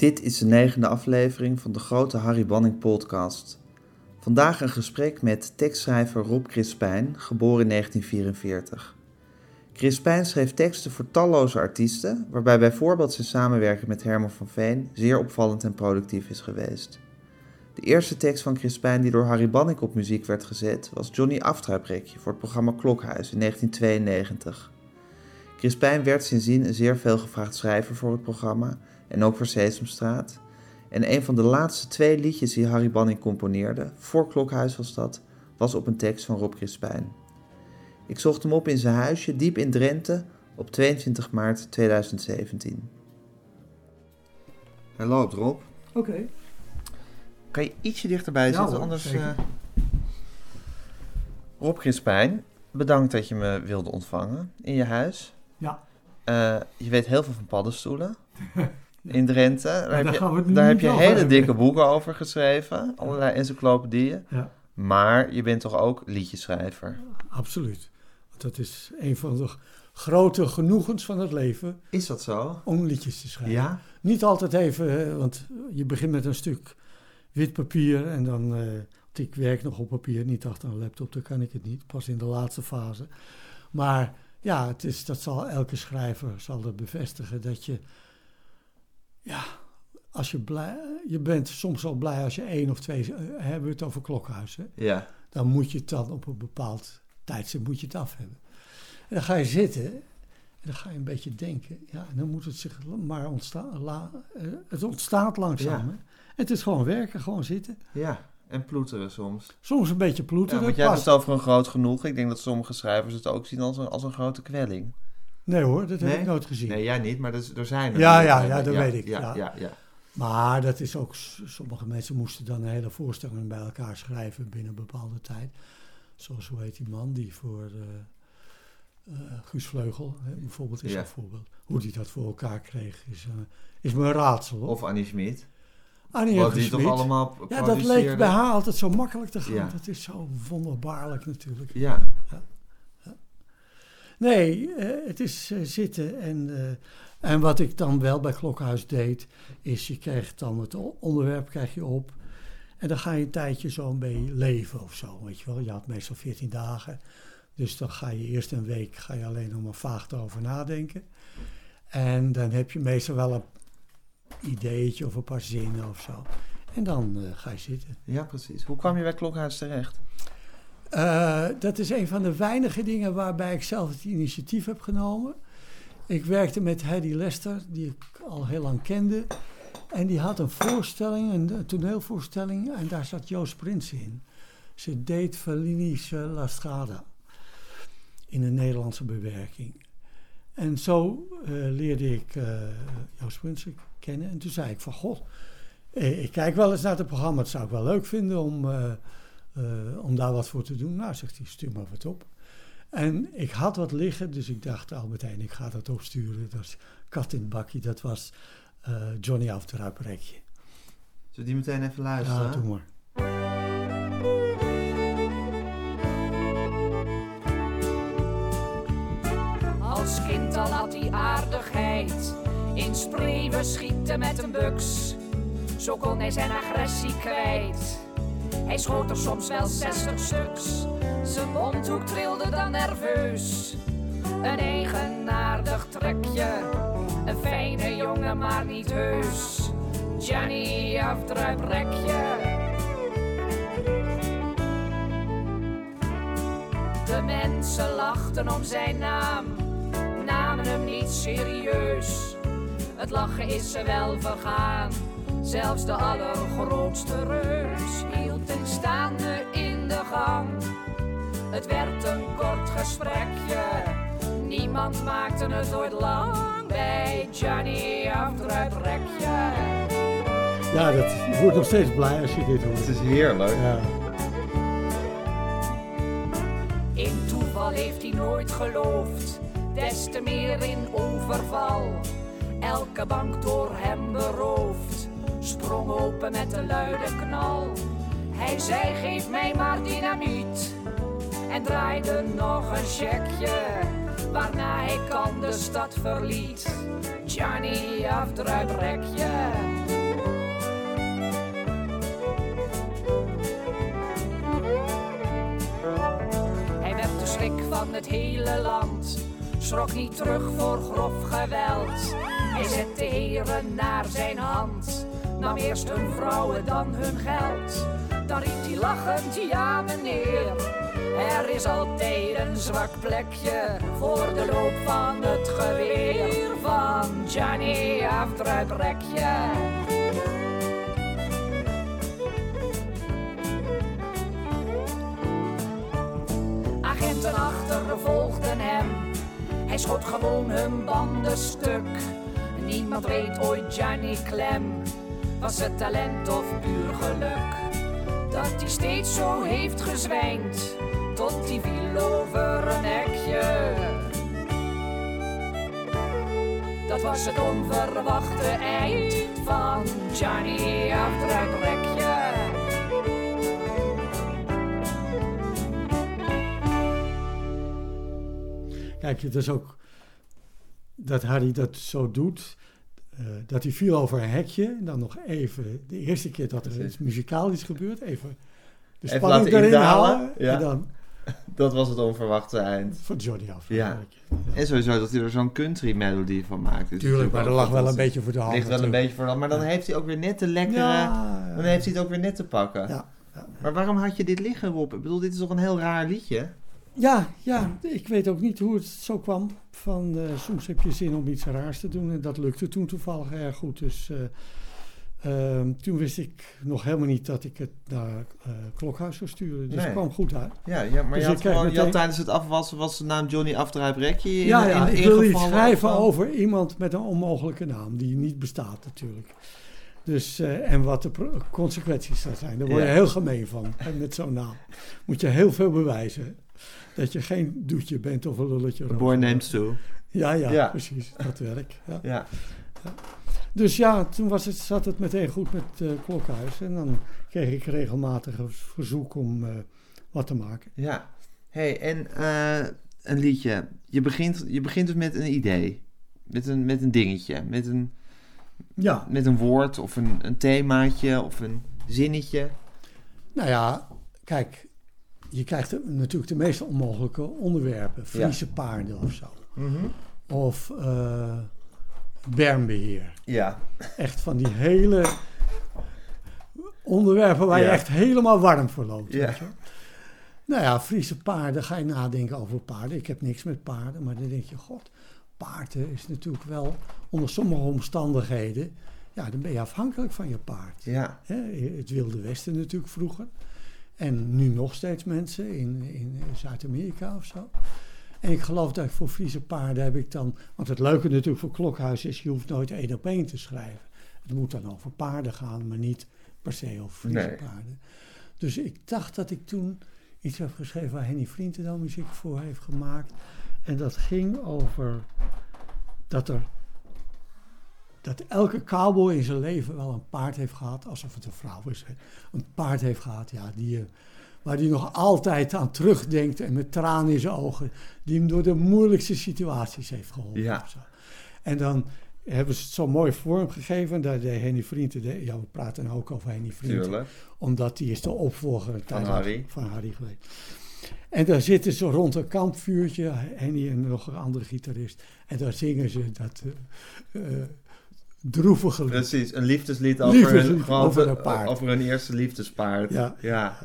Dit is de negende aflevering van de grote Harry Banning podcast. Vandaag een gesprek met tekstschrijver Rob Crispijn, geboren in 1944. Crispijn schreef teksten voor talloze artiesten, waarbij bijvoorbeeld zijn samenwerking met Herman van Veen zeer opvallend en productief is geweest. De eerste tekst van Crispijn die door Harry Banning op muziek werd gezet was Johnny Aftruiprekje voor het programma Klokhuis in 1992. Crispijn werd sindsdien een zeer veelgevraagd schrijver voor het programma en ook voor Sesamstraat. En een van de laatste twee liedjes die Harry Banning componeerde, voor Klokhuis was dat, was op een tekst van Rob Crispijn. Ik zocht hem op in zijn huisje diep in Drenthe op 22 maart 2017. Hij loopt, Rob. Oké. Kan je ietsje dichterbij Ja, zitten, anders... eh, Rob Crispijn, bedankt dat je me wilde ontvangen in je huis. Ja. Eh, je weet heel veel van paddenstoelen. In Drenthe. Daar daar heb je, daar heb hele hebben. dikke boeken over geschreven. Allerlei encyclopedieën. Ja, Maar je bent toch ook liedjeschrijver? absoluut. Dat is een van de grote genoegens van het leven, Is dat zo? om liedjes te schrijven. Ja? Niet altijd even, want je begint met een stuk wit papier en dan... want ik werk nog op papier, niet achter een laptop, dan kan ik het niet. Pas in de laatste fase. Maar ja, het is, dat zal elke schrijver zal dat bevestigen, dat je... Ja, als je blij... Je bent soms al blij als je één of twee... eh, hebben we het over klokhuis, hè? Ja. dan moet je het dan op een bepaald tijdstip moet je het af hebben. En dan ga je zitten en dan ga je een beetje denken. Ja, en dan moet het zich maar ontstaan. La, eh, het ontstaat langzaam. Ja. het is gewoon werken, gewoon zitten. Ja. En ploeteren soms. Soms een beetje Ja, ploeteren. want jij hebt het over een groot genoeg. Ik denk dat sommige schrijvers het ook zien als een, als een grote kwelling. Nee hoor, dat heb ik nooit gezien. Nee, jij niet, maar er, er zijn er. Ja, ja, ja, dat weet ik, Ja, ja. ja. Maar dat is ook, sommige mensen moesten dan een hele voorstelling bij elkaar schrijven binnen een bepaalde tijd. Zoals, hoe heet die man die voor eh, Guus Vleugel, hè, bijvoorbeeld, is een voorbeeld. Hoe die dat voor elkaar kreeg, is, eh, is me een raadsel. hoor. Of Annie Schmid. Annie Wat die toch allemaal Ja, dat leek bij haar altijd zo makkelijk te gaan. Dat is zo wonderbaarlijk natuurlijk. Ja. Nee, eh, het is eh, zitten. En, eh, en wat ik dan wel bij Klokhuis deed, is je krijgt dan het onderwerp krijg je op. En dan ga je een tijdje zo mee leven of zo, weet je wel. Je had meestal 14 dagen. Dus dan ga je eerst een week ga je alleen nog maar vaag erover nadenken. En dan heb je meestal wel een ideetje of een paar zinnen of zo. En dan ga je zitten. ja, precies. Hoe kwam je bij Klokhuis terecht? Eh, dat is een van de weinige dingen waarbij ik zelf het initiatief heb genomen. Ik werkte met Heidi Lester, die ik al heel lang kende. En die had een voorstelling, een, toneelvoorstelling, en daar zat Joost Prins in. Ze deed Fellini's La Strada in een Nederlandse bewerking. En zo eh, leerde ik eh, Joost Prins kennen. En toen zei ik van, god, ik kijk wel eens naar het programma. Dat zou ik wel leuk vinden om... om daar wat voor te doen. Nou, zegt hij, stuur maar wat op. En ik had wat liggen, dus ik dacht al meteen, ik ga dat opsturen. Dat is kat in het bakje, dat was eh, Johnny Afteruiprekje. Zullen we die meteen even luisteren? Ja, doe maar. Als kind al had hij aardigheid. In spreeuwen schieten met een buks. Zo kon hij zijn agressie kwijt. Hij schoot er soms wel zestig stuks. Zijn mondhoek trilde dan nerveus. Een eigenaardig trekje. Een fijne jongen, maar niet heus. Johnny afdruiprekje. De mensen lachten om zijn naam, namen hem niet serieus. Het lachen is ze wel vergaan, zelfs de allergrootste reus hield hem staande in de gang. Het werd een kort gesprekje, niemand maakte het ooit lang bij Johnny Afdruiprekje. Ja, dat, je wordt nog steeds blij als je dit hoort. Het is heerlijk. Ja. In toeval heeft hij nooit geloofd, des te meer in overval. Elke bank door hem beroofd, sprong open met een luide knal. Hij zei: Geef mij maar dynamiet. En draaide nog een checkje, waarna hij kan de stad verliet. Johnny afdruiprekje. Hij werd de schrik van het hele land, schrok niet terug voor grof geweld. Hij zette heren naar zijn hand, nam eerst hun vrouwen, dan hun geld. Dan riep hij lachend, ja meneer, er is altijd een zwak plekje voor de loop van het geweer van Johnny Afdruiprekje. Agenten achtervolgden hem. Hij schoot gewoon hun banden stuk. Niemand weet ooit Johnny Clem. Was het talent of puur geluk? Dat hij steeds zo heeft gezwijnd. Tot hij viel over een hekje. Dat was het onverwachte eind van Johnny Afdruiprekje. Kijk, het is ook dat Harry dat zo doet. Eh, dat hij viel over een hekje. En dan nog even, de eerste keer dat er Precies. iets muzikaal is gebeurd. Even de Even spanning erin indalen, halen. ja. En dan Dat was het onverwachte eind. voor Johnny af. Ja. En sowieso dat hij er zo'n country melody van maakt. is Tuurlijk, maar dat lag wel een beetje voor de hand. Ligt wel een beetje voor dat. Maar dan heeft hij ook weer net de lekkere... Ja, Dan heeft hij het ook weer net te pakken. Maar waarom had je dit liggen, Rob? Ik bedoel, dit is toch een heel raar liedje? Ja, ja, ik weet ook niet hoe het zo kwam. Van, eh, soms heb je zin om iets raars te doen. En dat lukte toen toevallig erg goed. Dus eh, ehm, toen wist ik nog helemaal niet dat ik het naar eh, Klokhuis zou sturen. Dus Nee. het kwam goed uit. Ja, ja maar Dus je, had gewoon, je had meteen- tijdens het afwassen was de naam Johnny in, ja, ja, in, ik wil iets schrijven over iemand met een onmogelijke naam. Die niet bestaat natuurlijk. Dus, en wat de consequenties daar zijn. Daar word je Ja. heel gemeen van. En met zo'n naam moet je heel veel bewijzen. Dat je geen doetje bent of een lulletje. The boy named Sue. Ja, ja, Ja. precies. Dat werk. Ja. Ja. Dus ja, toen was het, zat het meteen goed met eh Klokhuis. En dan kreeg ik regelmatig een verzoek om eh, wat te maken. ja. hey, en eh, een liedje. Je begint, je begint dus met een idee. Met een, met een dingetje. Met een, Ja, met een woord of een, een themaatje of een zinnetje. nou ja, kijk. Je krijgt de- natuurlijk de meest onmogelijke onderwerpen. Friese paarden of zo. Of eh bermbeheer. Ja. Echt van die hele onderwerpen waar je echt helemaal warm voor loopt. Ja. weet je wel. Nou ja, Friese paarden, ga je nadenken over paarden. Ik heb niks met paarden, maar dan denk je, god, paarden is natuurlijk wel onder sommige omstandigheden, ja, dan ben je afhankelijk van je paard. Ja. Het Wilde Westen natuurlijk vroeger. En nu nog steeds mensen in, in Zuid-Amerika of zo. En ik geloof dat ik voor Friese paarden heb ik dan... Want het leuke natuurlijk voor Klokhuis is, je hoeft nooit één op één te schrijven. Het moet dan over paarden gaan, maar niet per se over Friese Nee. paarden. Dus ik dacht dat ik toen iets heb geschreven waar Henny Vrienden dan muziek voor heeft gemaakt. En dat ging over dat er dat elke cowboy in zijn leven wel een paard heeft gehad, alsof het een vrouw is, een paard heeft gehad, ja, die, eh, waar hij nog altijd aan terugdenkt en met tranen in zijn ogen, die hem door de moeilijkste situaties heeft geholpen. Ja. En dan hebben ze het zo mooi vormgegeven, en daar deed Henny Vrienden, de- ja, we praten nou ook over Henny Vrienden, Tuurlijk. omdat die is de opvolger tijd Harry. van Harry geweest. En daar zitten ze rond een kampvuurtje, Henny en nog een andere gitarist. En daar zingen ze dat eh, eh, droevige lied. Precies, een liefdeslied over, Liefdeslied gewoon over te- een paard. over hun eerste liefdespaard. Ja. ja.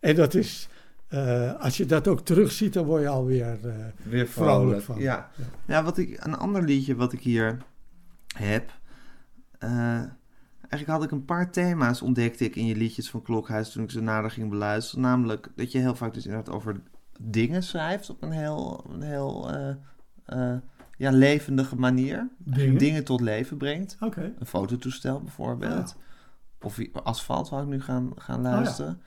En dat is, eh, als je dat ook terugziet, dan word je alweer eh Weer vrolijk vrolijk. van. Ja. ja, wat ik, een ander liedje wat ik hier heb. eh, eigenlijk had ik een paar thema's ontdekte ik in je liedjes van Klokhuis toen ik ze nader ging beluisteren. Namelijk dat je heel vaak dus inderdaad over dingen schrijft op een heel, een heel eh, eh, ja, levendige manier. Dingen? Dingen tot leven brengt. Oké. Een fototoestel bijvoorbeeld. Of i- asfalt, wou ik nu gaan, gaan Oh ja. luisteren.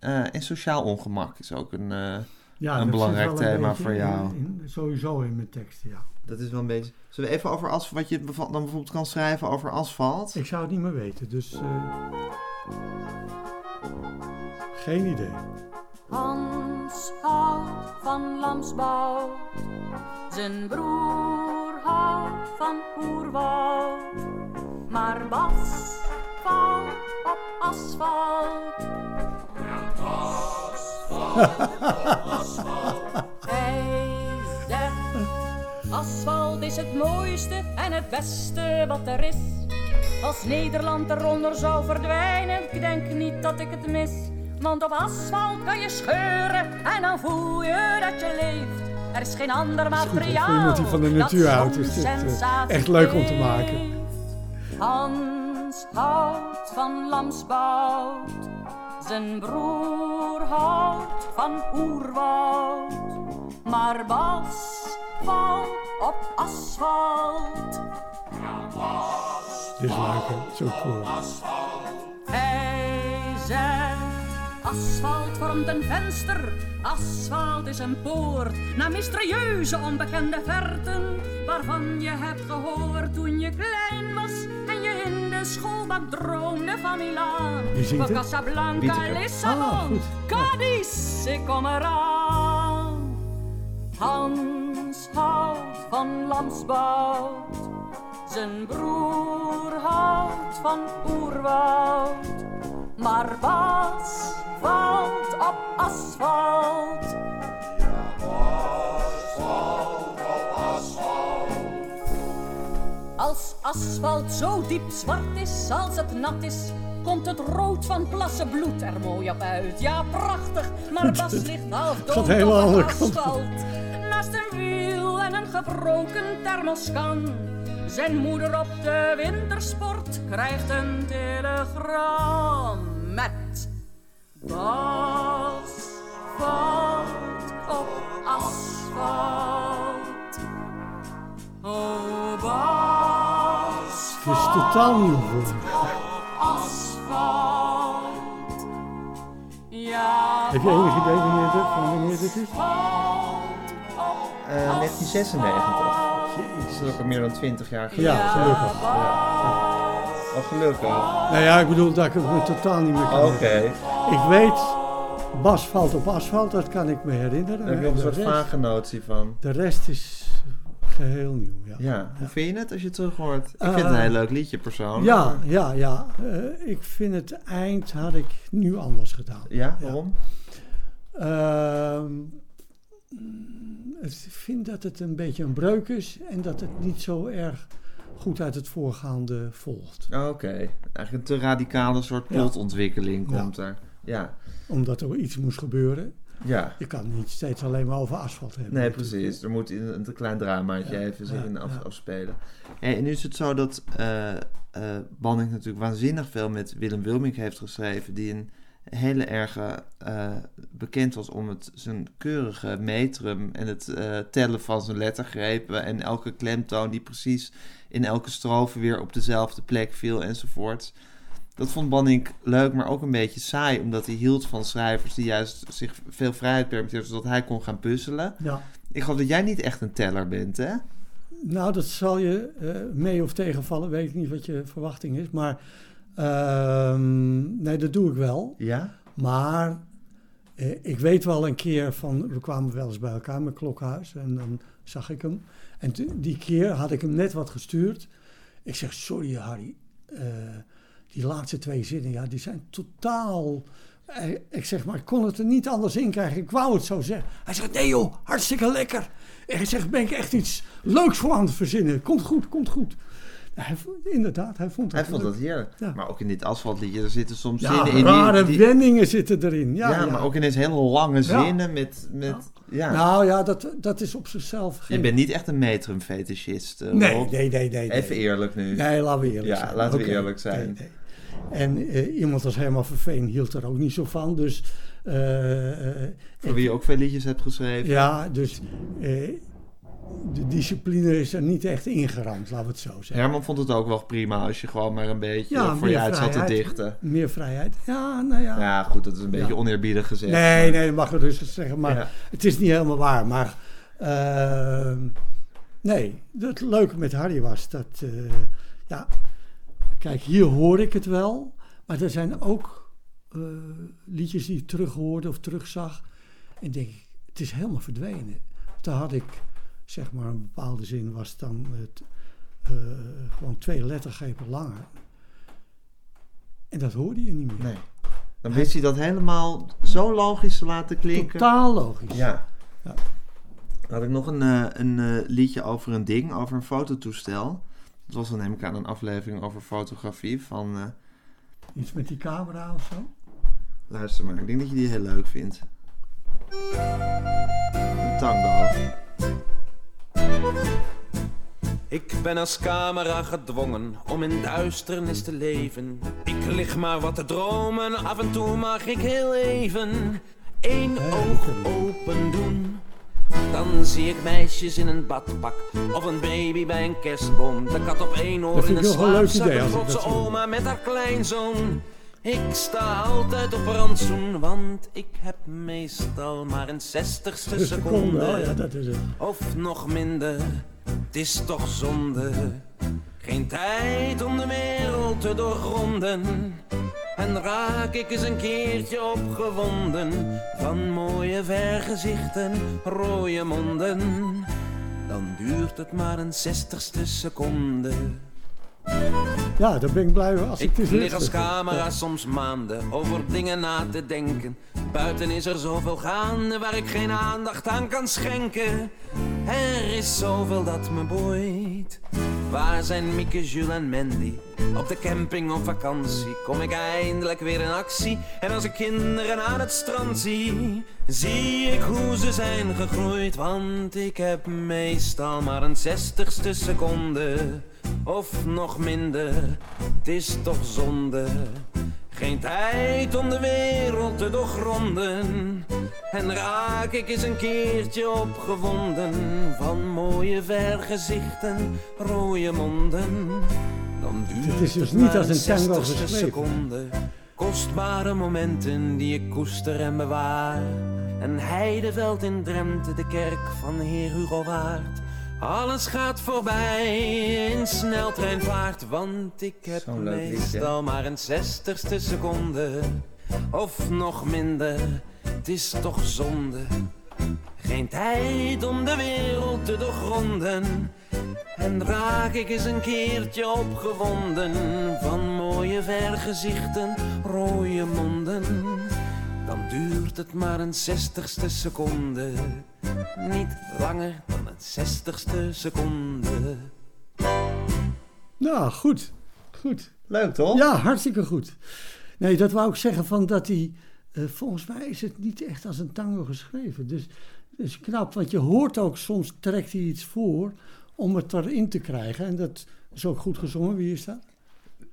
Eh, en sociaal ongemak is ook een... eh, Ja, Een belangrijk een thema voor jou. in- sowieso in mijn teksten, ja. dat is wel een beetje... Zullen we even over asfalt... Wat je dan bijvoorbeeld kan schrijven over asfalt? Ik zou het niet meer weten, dus... eh, geen idee. Hans houdt van lamsbout, zijn broer houdt van oerwoud. Maar Bas valt op asfalt. Hij zegt, asfalt is het mooiste en het beste wat er is. Als Nederland eronder zou verdwijnen, ik denk niet dat ik het mis. Want op asfalt kan je scheuren en dan voel je dat je leeft. Er is geen ander goed, materiaal. iemand die van de natuur houdt, is dit, eh, sensatie echt leuk om te maken. Hans houdt van lamsbout, zijn broer houdt van oerwoud. Maar Bas valt op asfalt. Dit is leuk, hè? Zo cool. Hij zegt, asfalt vormt een venster, asfalt is een poort naar mysterieuze onbekende verten, waarvan je hebt gehoord toen je klein was en je in de schoolbak droomde van Milaan. Het? Casablanca. Ah, Lissabon, goed. Cadiz, ik kom eraan. Hans houdt van lamsbout, zijn broer houdt van oerwoud. Maar Bas valt op asfalt. Als asfalt zo diep zwart is als het nat is, komt het rood van plassen bloed er mooi op uit. Ja, prachtig, maar Bas ligt half dood op het op. asfalt. Naast een wiel en een gebroken thermoskan. Zijn moeder op de wintersport krijgt een telegram met... Bas valt op asfalt. Oh, Bas Het is totaal nieuw voor me. asfalt. Ja, Heb je enig idee wanneer dit, wanneer dit is? valt op Eh, 1996. Jezus. Dat is ook al meer dan 20 jaar geleden. Ja, gelukkig. Oh, gelukkig. Nou ja, ik bedoel dat ik het me totaal niet meer kan Oké. herinneren. Ik weet, Bas valt op asfalt, dat kan ik me herinneren. Daar heb je ook een soort vage notie van. De rest is geheel nieuw, ja. Ja, hoe vind je het als je het terug hoort? Ik Eh, vind het een heel leuk liedje persoonlijk. Ja, ja, ja. Eh, ik vind het eind had ik nu anders gedaan. Ja, waarom? Ehm, ik vind dat het een beetje een breuk is en dat het niet zo erg goed uit het voorgaande volgt. Oké, eigenlijk een te radicale soort plotontwikkeling Ja. komt er. Ja, Omdat er iets moest gebeuren. ja. Je kan niet steeds alleen maar over asfalt hebben. Nee, precies. Er moet een te klein dramaatje Ja, even zich ja, in af, ja. afspelen. En nu is het zo dat eh Banning natuurlijk waanzinnig veel met Willem Wilming heeft geschreven, die een hele erge eh, bekend was om het, zijn keurige metrum en het tellen van zijn lettergrepen en elke klemtoon die precies in elke strofe weer op dezelfde plek viel enzovoort. Dat vond Banning leuk, maar ook een beetje saai, omdat hij hield van schrijvers die juist zich veel vrijheid permitteerden, zodat hij kon gaan puzzelen. Ja. Ik geloof dat jij niet echt een teller bent, hè? Nou, dat zal je eh, mee of tegenvallen. Weet ik niet wat je verwachting is. Maar ehm, nee, dat doe ik wel. Ja? Maar eh, ik weet wel een keer van, we kwamen wel eens bij elkaar met Klokhuis en dan zag ik hem. En die keer had ik hem net wat gestuurd. Ik zeg, sorry Harry, eh, die laatste twee zinnen, ja, die zijn totaal... Eh, ik zeg, maar ik kon het er niet anders in krijgen. Ik wou het zo zeggen. Hij zegt, nee joh, hartstikke lekker. En hij zegt, ben ik echt iets leuks voor aan het verzinnen. Komt goed, komt goed. Hij, vo- inderdaad, hij vond het Hij vond dat heerlijk. Ja. Maar ook in dit asfaltliedje, er zitten soms Ja, zinnen in rare die... die- wendingen zitten erin. Ja, ja, ja. maar ook ineens hele lange Ja. zinnen met... met ja. Nou ja, dat, dat is op zichzelf geen... Je bent niet echt een metrum-fetischist, eh, nee, nee, nee, nee. Even nee. eerlijk nu. Nee, laten we eerlijk Ja, zijn. laten we eerlijk zijn. nee. En eh, iemand als Herman Verveen hield er ook niet zo van. Dus, eh, eh, Voor wie je ook veel liedjes hebt geschreven. ja, dus de discipline is er niet echt ingeramd, laten we het zo zeggen. Herman vond het ook wel prima als je gewoon maar een beetje Ja, voor je uit zat te dichten. Meer vrijheid. Ja, nou ja. Ja, goed, dat is een beetje Ja. oneerbiedig gezegd. nee, maar- nee, dat mag ik rustig zeggen, maar Ja. het is niet helemaal waar. Maar nee, het leuke met Harry was dat, ja, kijk, hier hoor ik het wel, maar er zijn ook eh, liedjes die ik terughoorde of terugzag. En denk ik, het is helemaal verdwenen. Daar had ik, zeg maar, een bepaalde zin was dan het, eh, gewoon twee lettergrepen langer. En dat hoorde je niet meer. Nee. Dan wist hij dat helemaal zo logisch te laten klinken. Totaal logisch. Ja. Ja. Dan had ik nog een, eh, een liedje over een ding, over een fototoestel. Dat was dan neem ik aan een aflevering over fotografie van... eh, Iets met die camera of zo. luister maar, ik denk dat je die heel leuk vindt. Een tango. Ik ben als camera gedwongen om in duisternis te leven. Ik lig maar wat te dromen, af en toe mag ik heel even één oog open doen. Dan zie ik meisjes in een badpak of een baby bij een kerstboom. De kat op één oor in een slaapzak, idee een trotse oma met haar kleinzoon. Ik sta altijd op rantsoen, want ik heb meestal maar een zestigste De seconde, seconde. oh ja, dat is het. Of nog minder, het is toch zonde. Geen tijd om de wereld te doorgronden. En raak ik eens een keertje opgewonden van mooie vergezichten, rode monden. Dan duurt het maar een zestigste seconde. Ja, daar ben ik blij als ik Ik het lig als camera soms maanden over dingen na te denken. Buiten is er zoveel gaande waar ik geen aandacht aan kan schenken. Er is zoveel dat me boeit. Waar zijn Mieke, Jules en Mandy? Op de camping op vakantie kom ik eindelijk weer in actie. En als ik kinderen aan het strand zie, zie ik hoe ze zijn gegroeid. Want ik heb meestal maar een zestigste seconde. Of nog minder, het is toch zonde. Geen tijd om de wereld te doorgronden. En raak ik eens een keertje opgewonden van mooie vergezichten, rode monden. Dan duurt Het is dus het niet als een tango zestigste geschreven. seconde. Kostbare momenten die ik koester en bewaar. Een heideveld in Drenthe, de kerk van Heer Hugo Waard. Alles gaat voorbij in sneltreinvaart, want ik heb meestal maar een zestigste seconde. Of nog minder, het is toch zonde. Geen tijd om de wereld te doorgronden. En raak ik eens een keertje opgewonden van mooie vergezichten, rode monden. Dan duurt het maar een zestigste seconde. Niet langer dan een zestigste seconde. Nou, goed. Goed. Leuk toch? Ja, hartstikke goed. Nee, dat wou ik zeggen van dat hij... eh, volgens mij is het niet echt als een tango geschreven. Dus dat is knap, want je hoort ook soms trekt hij iets voor om het erin te krijgen. En dat is ook goed gezongen. Wie is dat?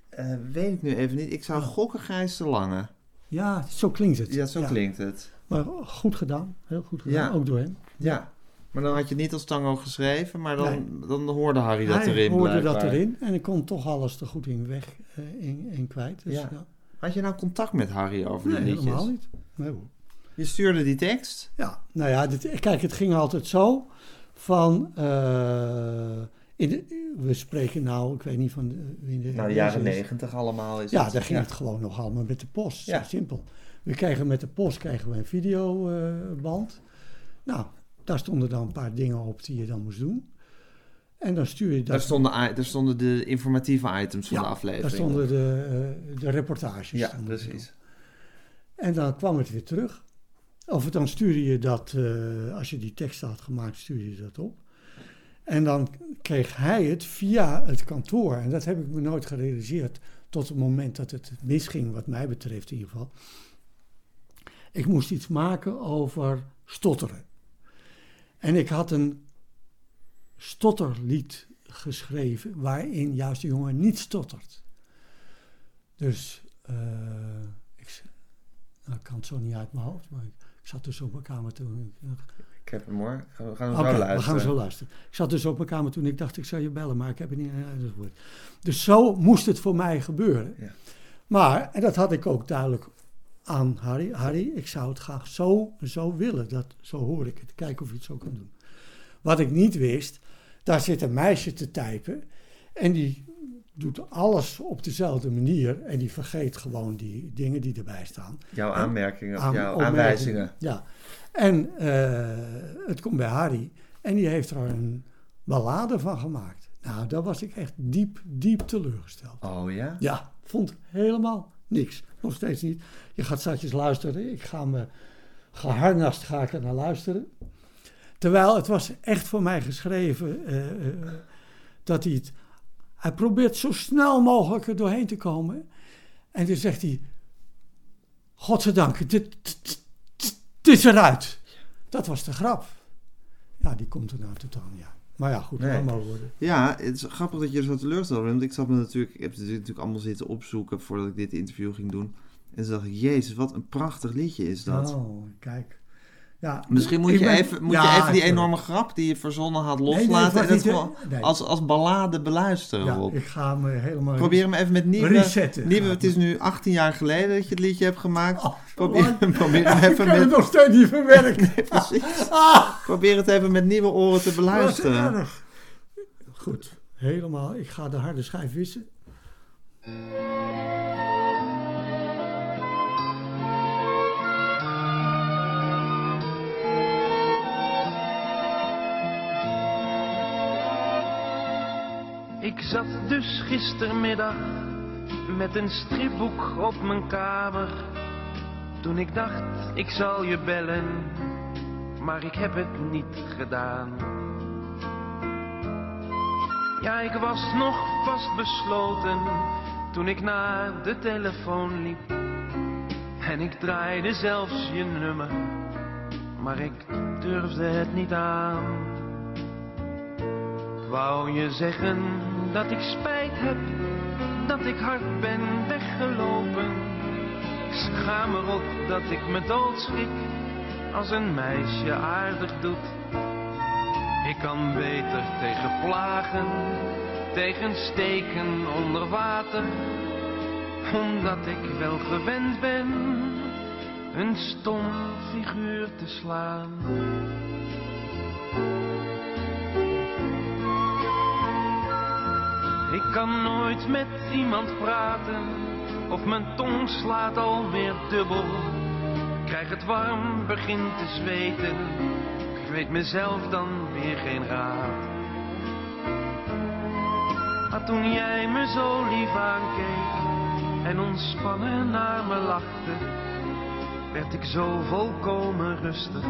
Eh, weet ik nu even niet. Ik zou gokken Gijs de Lange. Ja, zo klinkt het. Ja, zo klinkt het. Maar goed gedaan. Heel goed gedaan. Ja. Ook door hem. Ja. Maar dan had je het niet als tango geschreven, maar dan, dan hoorde Harry dat Hij erin hoorde blijkbaar. dat erin en ik kon toch alles er goed in weg eh, in, in kwijt. Dus, Ja. ja. Had je nou contact met Harry over Nee, die liedjes? helemaal niet. Nee, hoor. Je stuurde die tekst? Ja, nou ja, dit, kijk, het ging altijd zo van... eh, in de, we spreken nou, ik weet niet van de, de... Nou, de jaren negentig allemaal is Ja, het. daar ging het gewoon nog allemaal met de post. Ja. Zo simpel. We kregen met de post kregen we een videoband. nou, daar stonden dan een paar dingen op die je dan moest doen. En dan stuur je dat... Daar stonden, daar stonden de informatieve items van ja, de aflevering. daar stonden de, eh, de reportages. Ja, precies. En dan kwam het weer terug. Of dan stuurde je dat, eh, als je die tekst had gemaakt, stuurde je dat op. En dan kreeg hij het via het kantoor. En dat heb ik me nooit gerealiseerd tot het moment dat het misging, wat mij betreft in ieder geval. Ik moest iets maken over stotteren. En ik had een stotterlied geschreven waarin juist de jongen niet stottert. Dus eh, ik, kan het zo niet uit mijn hoofd. Maar ik, ik zat dus op mijn kamer toen. Ik Ik heb hem hoor. We gaan hem zo luisteren. we gaan zo luisteren. Ik zat dus op mijn kamer toen ik dacht ik zou je bellen, maar ik heb het niet uitgevoerd. Dus zo moest het voor mij gebeuren. Ja. Maar, en dat had ik ook duidelijk aan Harry. Harry, ik zou het graag zo zo willen. Dat, zo hoor ik het. Kijken of je het zo kan doen. Wat ik niet wist, daar zit een meisje te typen. En die doet alles op dezelfde manier. En die vergeet gewoon die dingen die erbij staan. Jouw aanmerkingen, of Aan- jouw aanwijzingen. Ja. En eh, het komt bij Harry. En die heeft er een ballade van gemaakt. Nou, daar was ik echt diep, diep teleurgesteld. Oh ja? Ja, vond helemaal niks. Nog steeds niet. Je gaat straks luisteren. Ik ga me geharnast ga ik er naar luisteren. Terwijl het was echt voor mij geschreven eh, eh, dat hij het... Hij probeert zo snel mogelijk er doorheen te komen. En dan zegt hij... Godzijdank, dit, dit, dit, dit is eruit. Dat was de grap. Ja, die komt er nou totaal niet uit. Maar ja, goed, Nee. allemaal worden. Ja, het is grappig dat je er zo teleurgesteld bent. Want ik zat me natuurlijk, ik heb het natuurlijk allemaal zitten opzoeken voordat ik dit interview ging doen. En toen dacht ik, jezus, wat een prachtig liedje is dat. Oh, kijk. Ja, Misschien moet, je, ben- even, moet Ja, je even die enorme grap die je verzonnen had Nee, nee, loslaten. en het gewoon? Nee. als, als ballade beluisteren, Ja, ik ga me helemaal... Probeer hem even met nieuwe... resetten. nieuwe het is nu 18 jaar geleden dat je het liedje hebt gemaakt. Oh, probeer, probeer hem ik even heb het met... nog steeds niet verwerkt. Precies. Ah, Probeer het even met nieuwe oren te wat beluisteren. erg. Goed, helemaal. Ik ga de harde schijf wissen. Ik zat dus gistermiddag met een stripboek op mijn kamer. Toen ik dacht, ik zal je bellen, maar ik heb het niet gedaan. Ja, ik was nog vast besloten toen ik naar de telefoon liep. En ik draaide zelfs je nummer, maar ik durfde het niet aan. Ik wou je zeggen dat ik spijt heb, dat ik hard ben weggelopen. Ik schaam erop dat ik me doodschrik als een meisje aardig doet. Ik kan beter tegen plagen, tegen steken onder water, omdat ik wel gewend ben een stom figuur te slaan. Ik kan nooit met iemand praten, of mijn tong slaat alweer dubbel. Krijg het warm, begin te zweten, ik weet mezelf dan weer geen raad. Maar toen jij me zo lief aankeek en ontspannen naar me lachte, werd ik zo volkomen rustig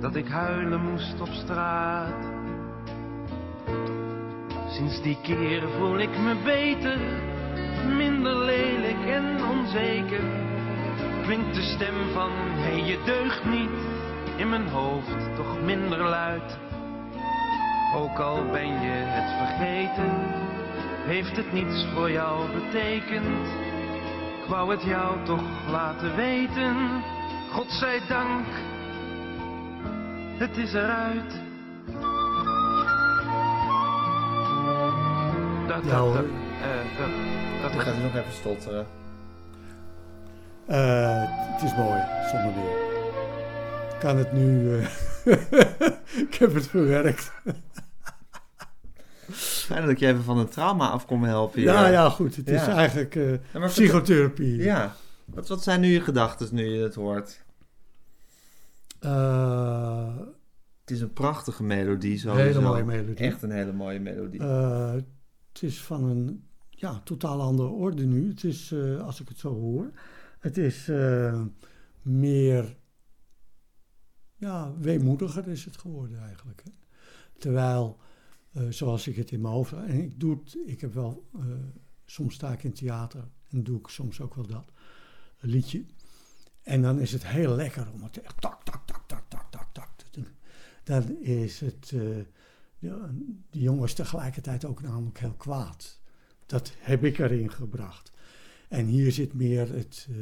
dat ik huilen moest op straat. Sinds die keer voel ik me beter, minder lelijk en onzeker. Klinkt de stem van, hé je deugt niet, in mijn hoofd toch minder luid. Ook al ben je het vergeten, heeft het niets voor jou betekend. Ik wou het jou toch laten weten, God zij dank, het is eruit. Dat, Ja, dat, hoor. dat, eh, dat, dat Ik ga het nog even stotteren. Eh, het is mooi, zonder meer. Ik kan het nu... eh, ik heb het verwerkt. Fijn dat ik je even van een trauma af kon helpen. Ja, ja, goed. Het is eigenlijk eh, Ja, maar psychotherapie. Ja. Wat, wat zijn nu je gedachten nu je het hoort? Eh, Het is een prachtige melodie sowieso. hele mooie melodie. Echt een hele mooie melodie. Eh, het is van een ja, totaal andere orde nu. Het is, eh, als ik het zo hoor, het is eh, meer, ja, weemoediger is het geworden eigenlijk. Hè. Terwijl, eh, zoals ik het in mijn hoofd, en ik doe het, ik heb wel, soms sta ik in theater en doe ik soms ook wel dat, liedje. En dan is het heel lekker om het echt tak, tak, tak, tak, tak, tak, tak te doen. Dan is het, die jongen is tegelijkertijd ook namelijk heel kwaad. Dat heb ik erin gebracht. En hier zit meer het eh,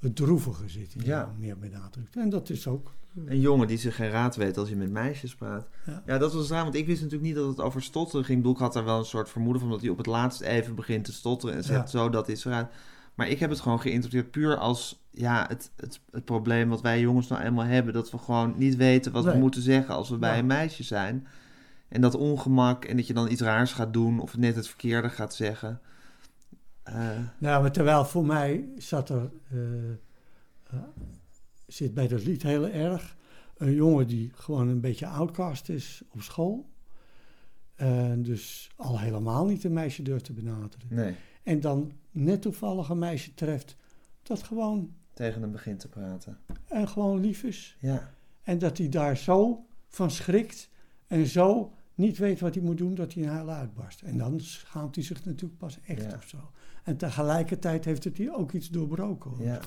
het droevige zit hier Ja. meer benadrukt. En dat is ook... Een jongen die zich geen raad weet als je met meisjes praat. Ja. Ja, dat was raar, want ik wist natuurlijk niet dat het over stotteren ging. Ik had daar wel een soort vermoeden van dat hij op het laatst even begint te stotteren en zegt Ja. zo, dat is eruit. Maar ik heb het gewoon geïnterpreteerd puur als ja, het, het, het probleem wat wij jongens nou eenmaal hebben. Dat we gewoon niet weten wat we moeten zeggen als we bij een meisje zijn. En dat ongemak en dat je dan iets raars gaat doen of net het verkeerde gaat zeggen. Eh, Nou, maar terwijl voor mij zat er, eh, eh, zit bij dat lied heel erg een jongen die gewoon een beetje outcast is op school. En dus al helemaal niet een meisje durft te benaderen. nee, En dan net toevallig een meisje treft dat gewoon, tegen hem begint te praten. en gewoon lief is. Ja, En dat hij daar zo van schrikt en zo niet weet wat hij moet doen, dat hij een huil uitbarst. En dan schaamt hij zich natuurlijk pas echt Ja. of zo. En tegelijkertijd heeft het hier ook iets doorbroken. Ja.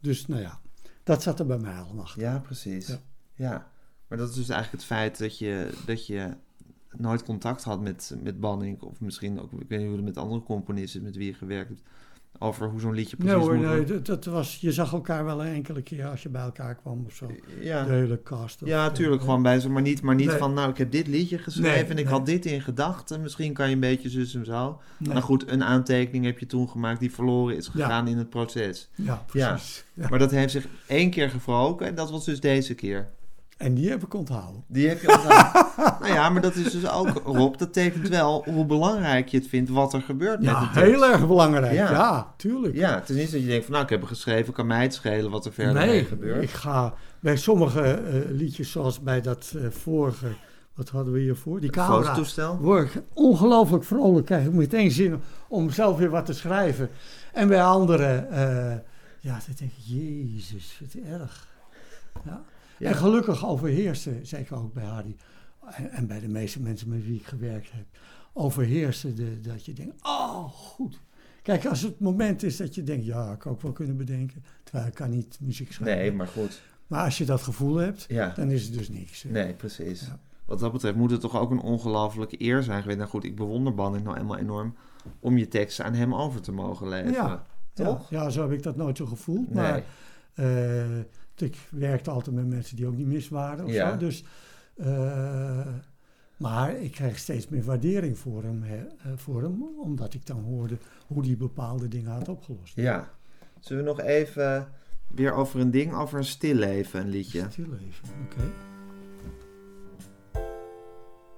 Dus nou ja, dat zat er bij mij al achter. ja precies. Ja. Ja. maar dat is dus eigenlijk het feit dat je, dat je nooit contact had met, met Banning. Of misschien ook, ik weet niet hoe het met andere componisten met wie je gewerkt hebt. Over hoe zo'n liedje precies Nee hoor, moet nee, dat, dat was, je zag elkaar wel een enkele keer als je bij elkaar kwam of zo. De Ja, hele cast. ja tuurlijk, gewoon bij ze. Maar niet, maar niet Nee. van, nou, ik heb dit liedje geschreven Nee, en ik had dit in gedachten. Misschien kan je een beetje zus en zo. Nou goed, een aantekening heb je toen gemaakt die verloren is gegaan in het proces. Ja, precies. Ja. Maar dat heeft zich één keer gewroken en dat was dus deze keer. En die heb ik onthouden. Die heb je onthouden. nou ja, maar dat is dus ook, Rob, dat tekent wel hoe belangrijk je het vindt wat er gebeurt Ja, met de tekst. heel erg belangrijk. Ja. Ja, tuurlijk. Ja, het is niet dat je denkt van, nou, ik heb het geschreven, kan mij het schelen wat er verder mee nee, gebeurt. ik ga bij sommige eh, liedjes, zoals bij dat eh, vorige, wat hadden we hiervoor? Die camera. Fototoestel? Word ik ongelooflijk vrolijk, krijg ik meteen zin om zelf weer wat te schrijven. En bij anderen, eh, ja, dan denk ik, jezus, wat erg. Ja. Ja. En gelukkig overheerste, zeker ook bij Hardy, en, en bij de meeste mensen met wie ik gewerkt heb, overheerste de, dat je denkt, oh, goed. Kijk, als het moment is dat je denkt, ja, ik ook wel kunnen bedenken, terwijl ik kan niet muziek schrijven. Nee, maar goed. Maar als je dat gevoel hebt, Ja, dan is het dus niks. nee, precies. Ja. Wat dat betreft moet het toch ook een ongelofelijke eer zijn geweest. Nou goed, ik bewonder Banning nou eenmaal enorm om je teksten aan hem over te mogen leveren. Ja. Toch? Ja, ja, zo heb ik dat nooit zo gevoeld. Nee. Maar eh, ik werkte altijd met mensen die ook niet mis waren of Ja. zo. Dus, eh, maar ik kreeg steeds meer waardering voor hem, hè, eh, voor hem, omdat ik dan hoorde hoe hij bepaalde dingen had opgelost. Ja. Zullen we nog even weer over een ding, over een stilleven, een liedje? Stil even, oké.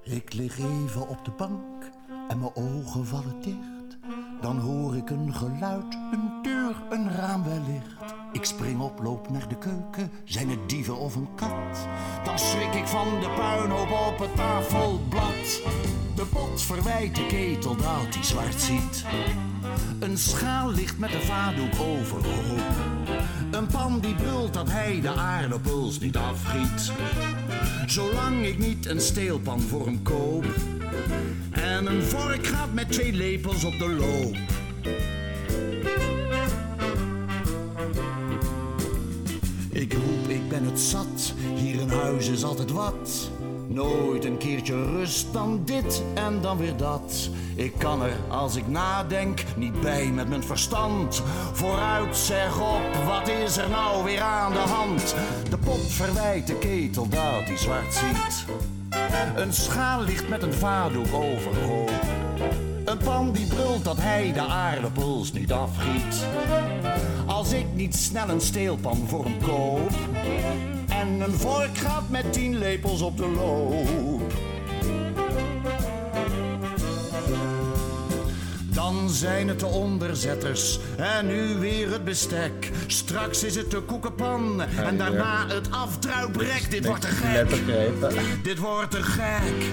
Ik lig even op de bank en mijn ogen vallen dicht. Dan hoor ik een geluid, een deur, een raam wellicht. Ik spring op, loop naar de keuken, zijn het dieven of een kat? Dan schrik ik van de puinhoop op het tafelblad. De pot verwijt de ketel dat hij zwart ziet. Een schaal ligt met een vaatdoek overhoop. Een pan die brult dat hij de aardappels niet afgiet. Zolang ik niet een steelpan voor hem koop. En een vork gaat met twee lepels op de loop. Ik roep, ik ben het zat. Hier in huis is altijd wat. Nooit een keertje rust, dan dit en dan weer dat. Ik kan er, als ik nadenk, niet bij met mijn verstand. Vooruit zeg op, wat is er nou weer aan de hand? De pot verwijt de ketel dat hij zwart ziet. Een schaal ligt met een vaatdoek overhoop. Een pan die brult dat hij de aardappels niet afgiet. Als ik niet snel een steelpan voor hem koop. En een vork gaat met tien lepels op de loop. Dan zijn het de onderzetters en nu weer het bestek. Straks is het de koekenpan en daarna het afdruiprek. Dit wordt te gek. Dit wordt te gek.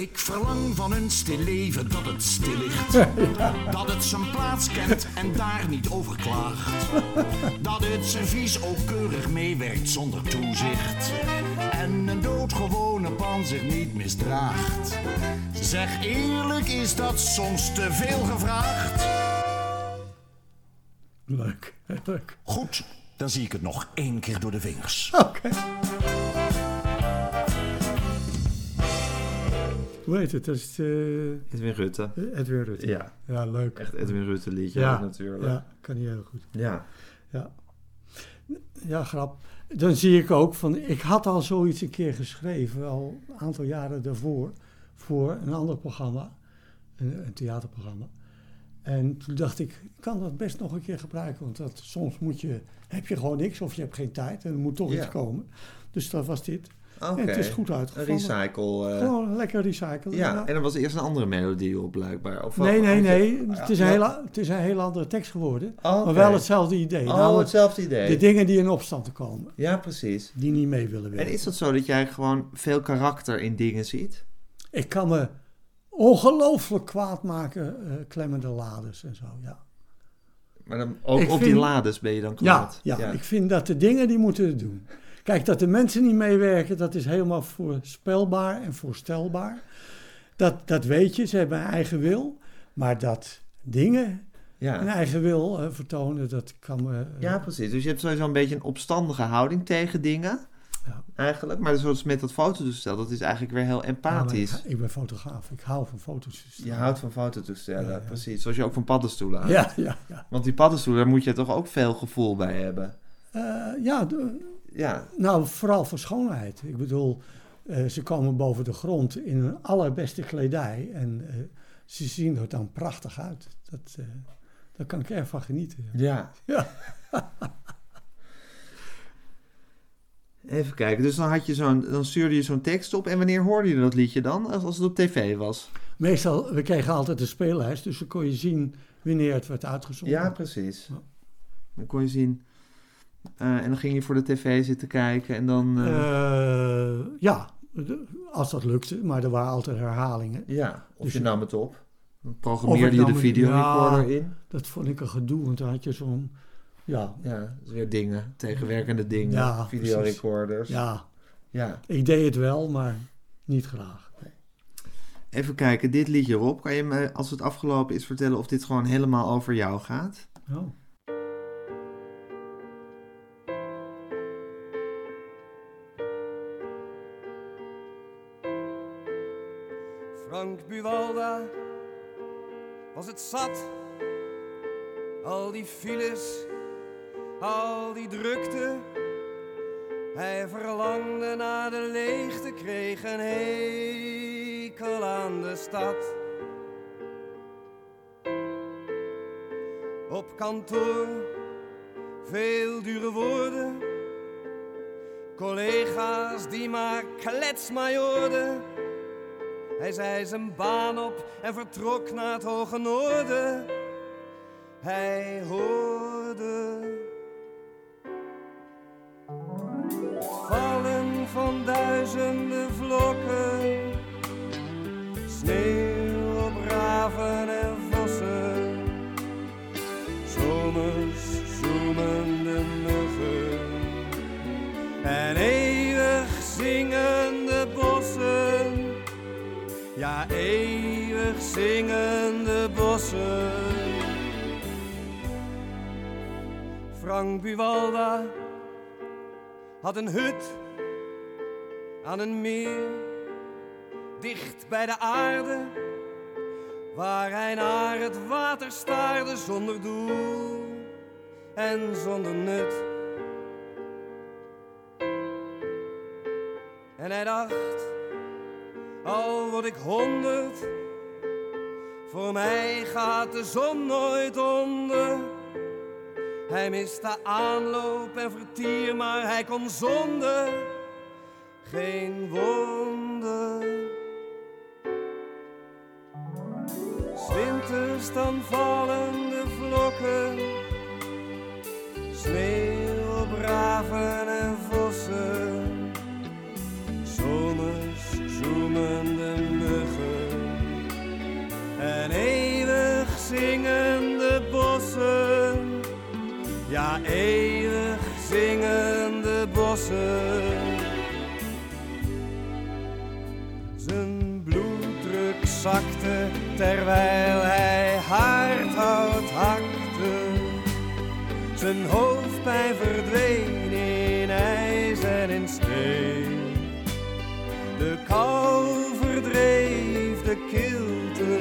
Ik verlang van een stil leven dat het stil ligt. Dat het zijn plaats kent en daar niet over klaagt. Dat het servies ook keurig meewerkt zonder toezicht. En een doodgewone pan zich niet misdraagt. Zeg eerlijk, is dat soms te veel gevraagd? Leuk, leuk. Goed, dan zie ik het nog één keer door de vingers. Oké. Hoe heet het? Dat is eh, Edwin Rutte. Edwin Rutte. Ja, Ja, leuk. echt Edwin Rutte liedje Ja, natuurlijk. Ja, kan hij heel goed. Ja. Ja. Ja, grap. Dan zie ik ook van, ik had al zoiets een keer geschreven, al een aantal jaren daarvoor, voor een ander programma, een, een theaterprogramma. En toen dacht ik, ik kan dat best nog een keer gebruiken, want dat, soms moet je, heb je gewoon niks of je hebt geen tijd en er moet toch Ja. iets komen. Dus dat was dit. En het is goed Een uitgevallen. recycle. eh, Gewoon lekker recyclen. ja, en er was eerst een andere melodie op blijkbaar. Of Nee, nee, nee. Het is, een Ja. hele, het is een hele andere tekst geworden. Maar wel hetzelfde idee. Oh, hetzelfde idee. de dingen die in opstand komen. Ja, precies. Die niet mee willen En werken. is dat zo dat jij gewoon veel karakter in dingen ziet? Ik kan me ongelooflijk kwaad maken, eh, klemmende lades en zo. Ja, Maar dan, ook Ik op die lades ben je dan ja, kwaad? ja, ik vind dat de dingen die moeten het doen. Kijk, dat de mensen niet meewerken, dat is helemaal voorspelbaar en voorstelbaar. Dat, dat weet je, ze hebben een eigen wil. Maar dat dingen een ja. eigen wil eh, vertonen, dat kan me... eh, ja, precies. Dus je hebt sowieso een beetje een opstandige houding tegen dingen. Ja. Eigenlijk. Maar zoals met dat fototoestel, dat is eigenlijk weer heel empathisch. ik, ik ben fotograaf, ik hou van foto's. Je houdt van fototoestellen, Ja, ja. precies. Zoals je ook van paddenstoelen houdt. Ja, ja, ja. Want die paddenstoelen, daar moet je toch ook veel gevoel bij hebben. Eh, ja, Ja, nou, vooral voor schoonheid. Ik bedoel, eh, ze komen boven de grond in hun allerbeste kledij en eh, ze zien er dan prachtig uit. Dat, eh, daar kan ik erg van genieten. ja. Ja. Even kijken, dus dan, had je zo'n, dan stuurde je zo'n tekst op. En wanneer hoorde je dat liedje dan? Als, als het op tv was? Meestal, we kregen altijd een speellijst, dus dan kon je zien wanneer het werd uitgezonden. Ja, precies. Dan kon je zien. Eh, en dan ging je voor de tv zitten kijken en dan... eh, Eh, ja, als dat lukte, maar er waren altijd herhalingen. ja, of dus je nam het op. Dan programmeerde je de videorecorder ja. in. Dat vond ik een gedoe, want dan had je zo'n, ja, Ja, weer dingen. Tegenwerkende dingen. Ja, videorecorders. ja, ja. ik deed het wel, maar niet graag. Even kijken, dit liedje Rob. Kan je me, als het afgelopen is, vertellen of dit gewoon helemaal over jou gaat? Oh. Buwalda was het zat. Al die files, al die drukte. Hij verlangde naar de leegte, kreeg een hekel aan de stad. Op kantoor, veel dure woorden. Collega's die maar kletsmajoorden. Hij zei zijn baan op en vertrok naar het hoge noorden. Hij hoorde had een hut aan een meer, dicht bij de aarde, waar hij naar het water staarde zonder doel en zonder nut. En hij dacht, al word ik honderd, voor mij gaat de zon nooit onder. Hij miste aanloop en vertier, maar hij kon zonder geen wonder. Winters dan vallen de vlokken, sneeuw op raven en vossen, zomers zoemende muggen en eeuwig zingende Zijn bloeddruk zakte terwijl hij hardhout hakte. Zijn hoofdpijn verdween in ijs en in steen. De kou verdreef de kilte.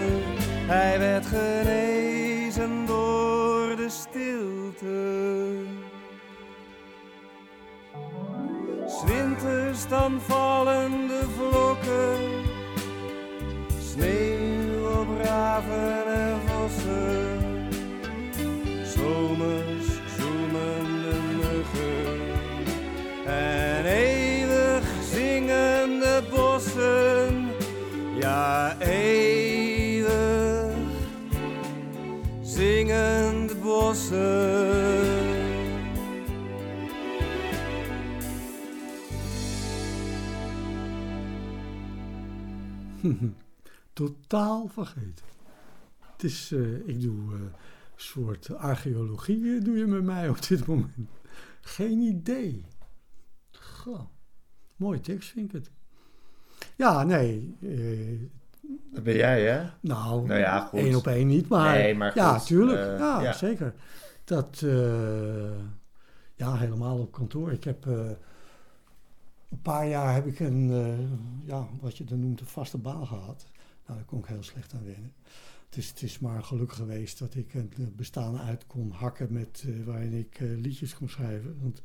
Hij werd genezen door de stilte. Zwinters dan vallen de vlokken, sneeuw op raven Totaal vergeten. Het is, eh, ik doe eh, een soort archeologie eh, doe je met mij op dit moment. Geen idee. Goh. Mooie tekst vind ik het. Ja, nee. Dat ben jij, hè? nou, Nou ja, goed. één op één niet, maar, Nee, maar ja, goed, tuurlijk. ja, ja. zeker. Dat, ja, helemaal op kantoor. Ik heb een paar jaar heb ik een, ja, wat je dan noemt, een vaste baan gehad. Nou, daar kon ik heel slecht aan wennen. Het is, het is maar geluk geweest dat ik een eh, bestaan uit kon hakken met, eh, waarin ik eh, liedjes kon schrijven. Want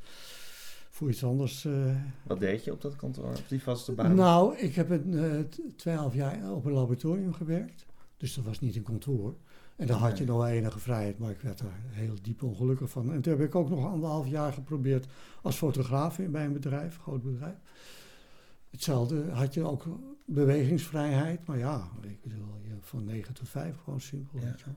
voor iets anders... Wat deed je op dat kantoor, op die vaste baan? nou, ik heb een, t- tweeënhalf jaar op een laboratorium gewerkt. Dus dat was niet een kantoor. En dan had je nog enige vrijheid, maar ik werd er heel diep ongelukkig van. En toen heb ik ook nog anderhalf jaar geprobeerd als fotograaf in- bij een bedrijf, een groot bedrijf. Hetzelfde had je ook bewegingsvrijheid, maar ja, ik bedoel, je- van 9 tot 5 gewoon simpel. Ja. Weet je wel.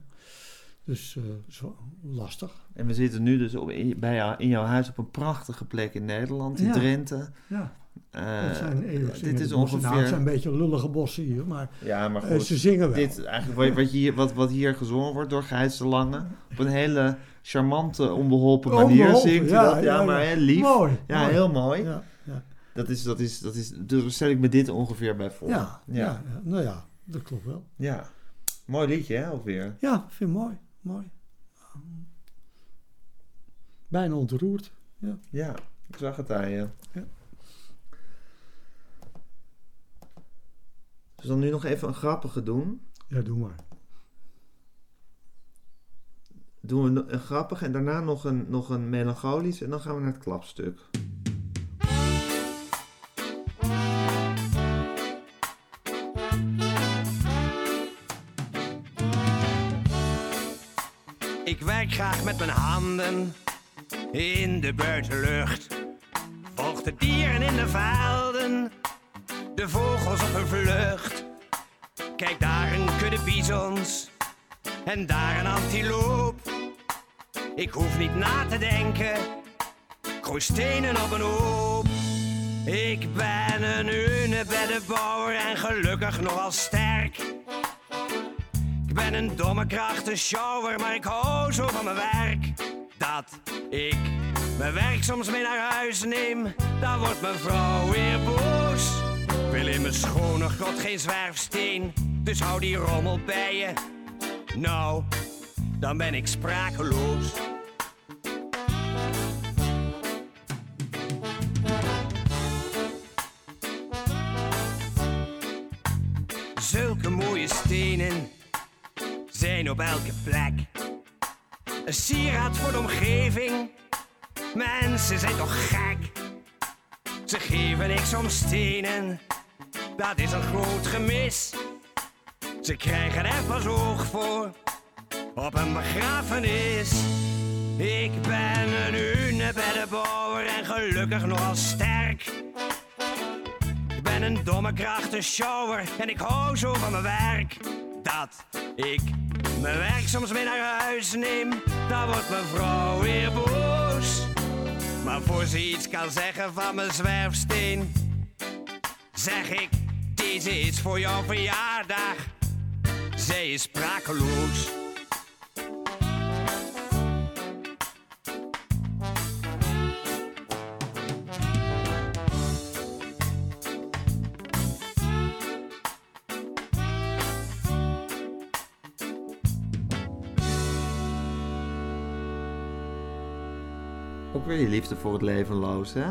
Dus eh, zo lastig. En we zitten nu dus op, in, bij jou, in jouw huis op een prachtige plek in Nederland, in Ja. Drenthe. Ja, Eh, het zijn eeuwig dit is ongeveer... Nou, het zijn een beetje lullige bossen hier, maar Ja, maar eh, goed. ze zingen wel. dit, eigenlijk wat, hier, wat, wat hier gezongen wordt door Gijs de Lange, op een hele charmante, onbeholpen manier Onbeholpen, zingt ja, dat. Ja, ja, maar heel lief. Mooi. Ja, mooi. heel mooi. Ja, ja, Dat is, dat is, dat is, dus stel ik me dit ongeveer bij voor. ja, ja. ja. ja, nou ja, dat klopt wel. Ja. Mooi liedje, hè, ook weer. Ja, vind mooi. mooi. Bijna ontroerd. Ja, ik zag het aan je. Ja. Dus dan nu nog even een grappige doen. Ja, doe maar. Doen we een grappige en daarna nog een, nog een melancholisch en dan gaan we naar het klapstuk. Graag met mijn handen in de buitenlucht. Volg de dieren in de velden, de vogels op hun vlucht. Kijk daar een kudde bizons en daar een antiloop. Ik hoef niet na te denken, gooi stenen op een hoop. Ik ben een hunebeddenbouwer en gelukkig nogal sterk. Ben een domme krachtenshower, maar ik hou zo van mijn werk. Dat ik mijn werk soms mee naar huis neem, dan wordt mijn vrouw weer boos. Wil in mijn schone grot geen zwerfsteen, dus hou die rommel bij je. Nou, dan ben ik sprakeloos. Op elke plek. Een sieraad voor de omgeving. Mensen zijn toch gek. Ze geven niks om stenen. Dat is een groot gemis. Ze krijgen er pas oog voor. Op een begrafenis. Ik ben een hunebeddenbouwer en gelukkig nogal sterk. Ik ben een domme krachtenshower en ik hou zo van mijn werk. Dat ik mijn werk soms mee naar huis neem, dan wordt mijn vrouw weer boos. Maar voor ze iets kan zeggen van mijn zwerfsteen, zeg ik: Deze is voor jouw verjaardag. Zij is sprakeloos. Die liefde voor het levenloos, hè?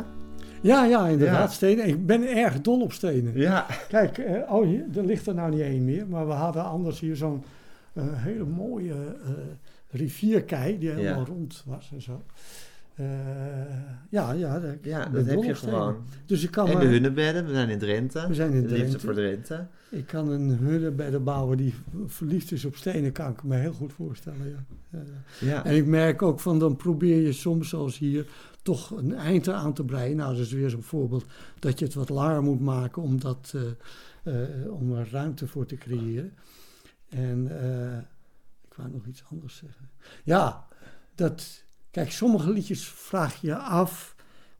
Ja, ja, inderdaad. Ja. Stenen. Ik ben erg dol op stenen. Ja. Kijk, eh, oh, hier, er ligt er nou niet één meer. Maar we hadden anders hier zo'n eh, hele mooie eh, rivierkei die helemaal Ja. rond was en zo. Eh, ja, ja. dat- Ja, dat heb je gewoon. Dus ik kan, En de maar- hunnebedden, we zijn in Drenthe. We zijn in De liefde voor Drenthe. ik kan een hunnebedden bouwen die verliefd is op stenen, kan ik me heel goed voorstellen. Ja. Ja, ja. En ik merk ook van, dan probeer je soms, zoals hier, toch een eind aan te breien. Nou, dat is weer zo'n voorbeeld dat je het wat langer moet maken om, dat, eh, eh, om er ruimte voor te creëren. En eh, ik wou nog iets anders zeggen. Ja, dat, kijk, sommige liedjes vraag je af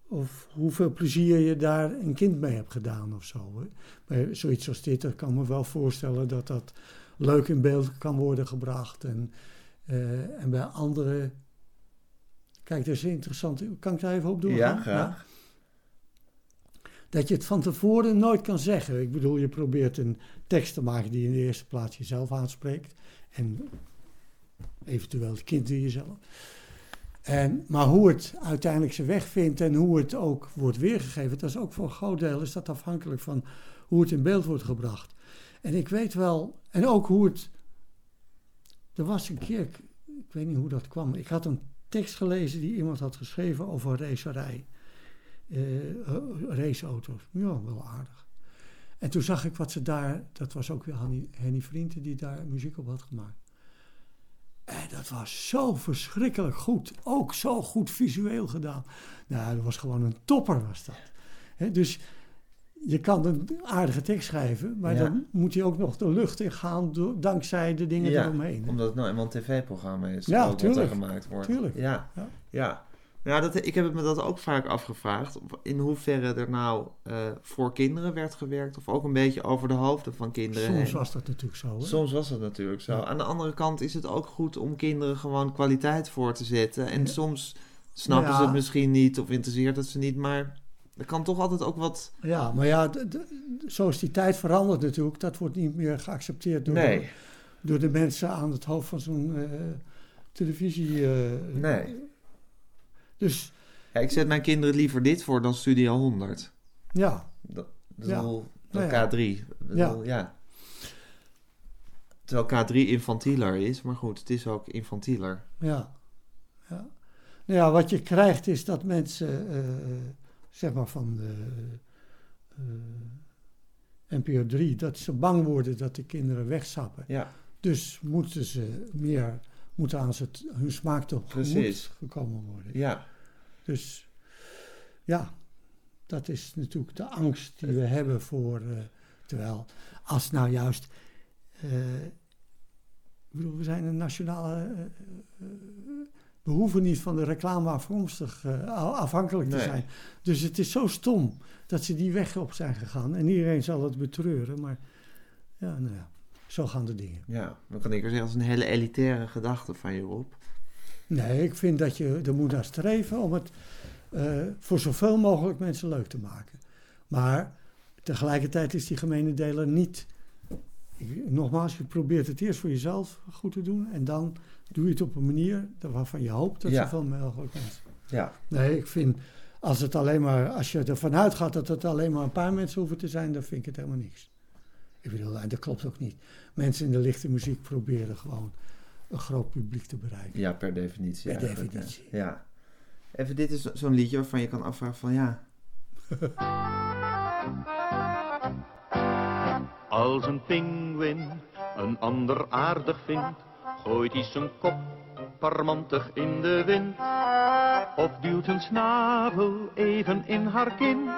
of hoeveel plezier je daar een kind mee hebt gedaan of zo. Hè. Maar zoiets als dit, dat kan me wel voorstellen dat dat leuk in beeld kan worden gebracht. En, eh, en bij andere... Kijk, dat is interessant. Kan ik daar even op doorgaan? Ja, graag. Dat je het van tevoren nooit kan zeggen. Ik bedoel, je probeert een tekst te maken die in de eerste plaats jezelf aanspreekt. En eventueel het kind in jezelf. En, maar hoe het uiteindelijk zijn weg vindt en hoe het ook wordt weergegeven, dat is ook voor een groot deel is dat afhankelijk van hoe het in beeld wordt gebracht. En ik weet wel, en ook hoe het. Er was een keer, ik, weet niet hoe dat kwam. Ik had een tekst gelezen die iemand had geschreven over racerij. eh, raceauto's. Ja, wel aardig. En toen zag ik wat ze daar, dat was ook weer Henny Vrienden die daar muziek op had gemaakt. En dat was zo verschrikkelijk goed. Ook zo goed visueel gedaan. Nou, dat was gewoon een topper was dat. Dus je kan een aardige tekst schrijven, maar Ja. dan moet hij ook nog de lucht in gaan door, dankzij de dingen Ja, eromheen. Omdat het nou eenmaal een tv-programma is. Ja, wat er gemaakt wordt. Tuurlijk. Ja, Ja. ja. Nou, dat, ik heb me dat ook vaak afgevraagd. In hoeverre er nou eh, voor kinderen werd gewerkt. Of ook een beetje over de hoofden van kinderen Soms heen. was dat natuurlijk zo. Hè? Soms was dat natuurlijk zo. Ja. Aan de andere kant is het ook goed om kinderen gewoon kwaliteit voor te zetten. En Ja. soms snappen ze Ja. het misschien niet of interesseert het ze niet. Maar er kan toch altijd ook wat... Ja, maar ja, d- d- zo is die tijd veranderd natuurlijk. Dat wordt niet meer geaccepteerd door, Nee, de, door de mensen aan het hoofd van zo'n eh, televisie. eh, nee. Dus Ja, ik zet mijn kinderen liever dit voor dan Studio 100. ja, Dat, dat Ja. bedoel, Nou dat ja. K3. Ik bedoel, ja. Terwijl K3 infantieler is, maar goed, het is ook infantieler. ja, ja. Nou ja, wat je krijgt is dat mensen, eh, zeg maar van de eh, NPO 3, dat ze bang worden dat de kinderen wegzappen. Ja, Dus moeten ze meer, moeten aan ze t- hun smaak tegemoet Precies. gekomen worden. ja. Dus ja, dat is natuurlijk de angst die we hebben voor. eh, terwijl, als nou juist. eh, ik bedoel, we zijn een nationale. eh, eh, we hoeven niet van de reclame afkomstig afhankelijk te Nee. zijn. Dus het is zo stom dat ze die weg op zijn gegaan. En iedereen zal het betreuren, maar ja, nou ja, zo gaan de dingen. Ja, dan kan ik er zeggen, dat is een hele elitaire gedachte van je, Rob. Nee, ik vind dat je er moet naar streven om het eh, voor zoveel mogelijk mensen leuk te maken. Maar tegelijkertijd is die gemene deler niet. ik- Nogmaals, je probeert het eerst voor jezelf goed te doen. En dan doe je het op een manier waarvan je hoopt dat Ja. zoveel mogelijk mensen. Ja, Nee, ik vind. Als, het alleen maar, als je ervan uitgaat dat het alleen maar een paar mensen hoeven te zijn, dan vind ik het helemaal niks. Ik bedoel, en dat klopt ook niet. Mensen in de lichte muziek proberen gewoon een groot publiek te bereiken. ja per definitie. Per definitie. Ja. Even, dit is zo'n liedje waarvan je kan afvragen van, ja... Als een pinguïn een ander aardig vindt, gooit hij zijn kop parmantig in de wind. Of duwt een snavel even in haar kin.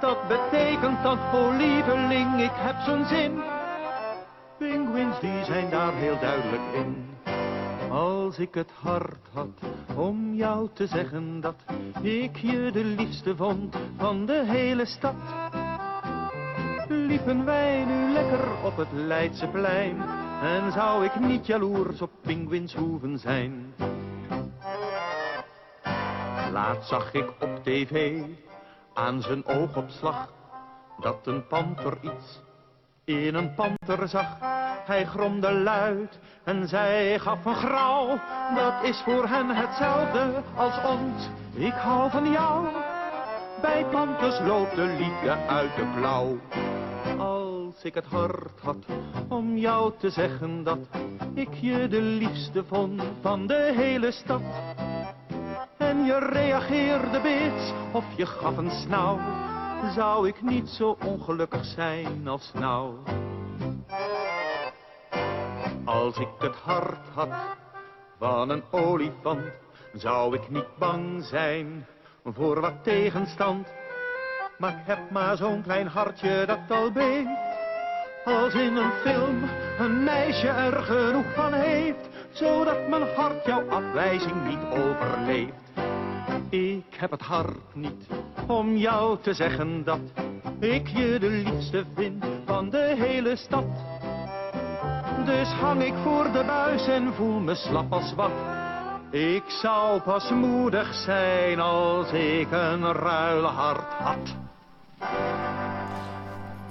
Dat betekent dat voor lieveling, ik heb zo'n zin. Pinguïns die zijn daar heel duidelijk in. Als ik het hart had om jou te zeggen dat ik je de liefste vond van de hele stad liepen wij nu lekker op het Leidseplein en zou ik niet jaloers op pinguïns hoeven zijn. Laatst zag ik op tv aan zijn oogopslag dat een panter iets in een panter zag. Hij gromde luid en zij gaf een grauw. Dat is voor hen hetzelfde als ons. Ik hou van jou. Bij panters loopt de liefde uit de klauw. Als ik het hart had om jou te zeggen dat ik je de liefste vond van de hele stad. Je reageerde bits of je gaf een snauw, zou ik niet zo ongelukkig zijn als nou. Als ik het hart had van een olifant, zou ik niet bang zijn voor wat tegenstand. Maar ik heb maar zo'n klein hartje dat al beeft. Als in een film een meisje er genoeg van heeft, zodat mijn hart jouw afwijzing niet overleeft. Ik heb het hart niet om jou te zeggen dat ik je de liefste vind van de hele stad. Dus hang ik voor de buis en voel me slap als wat. Ik zou pas moedig zijn als ik een ruil hart had.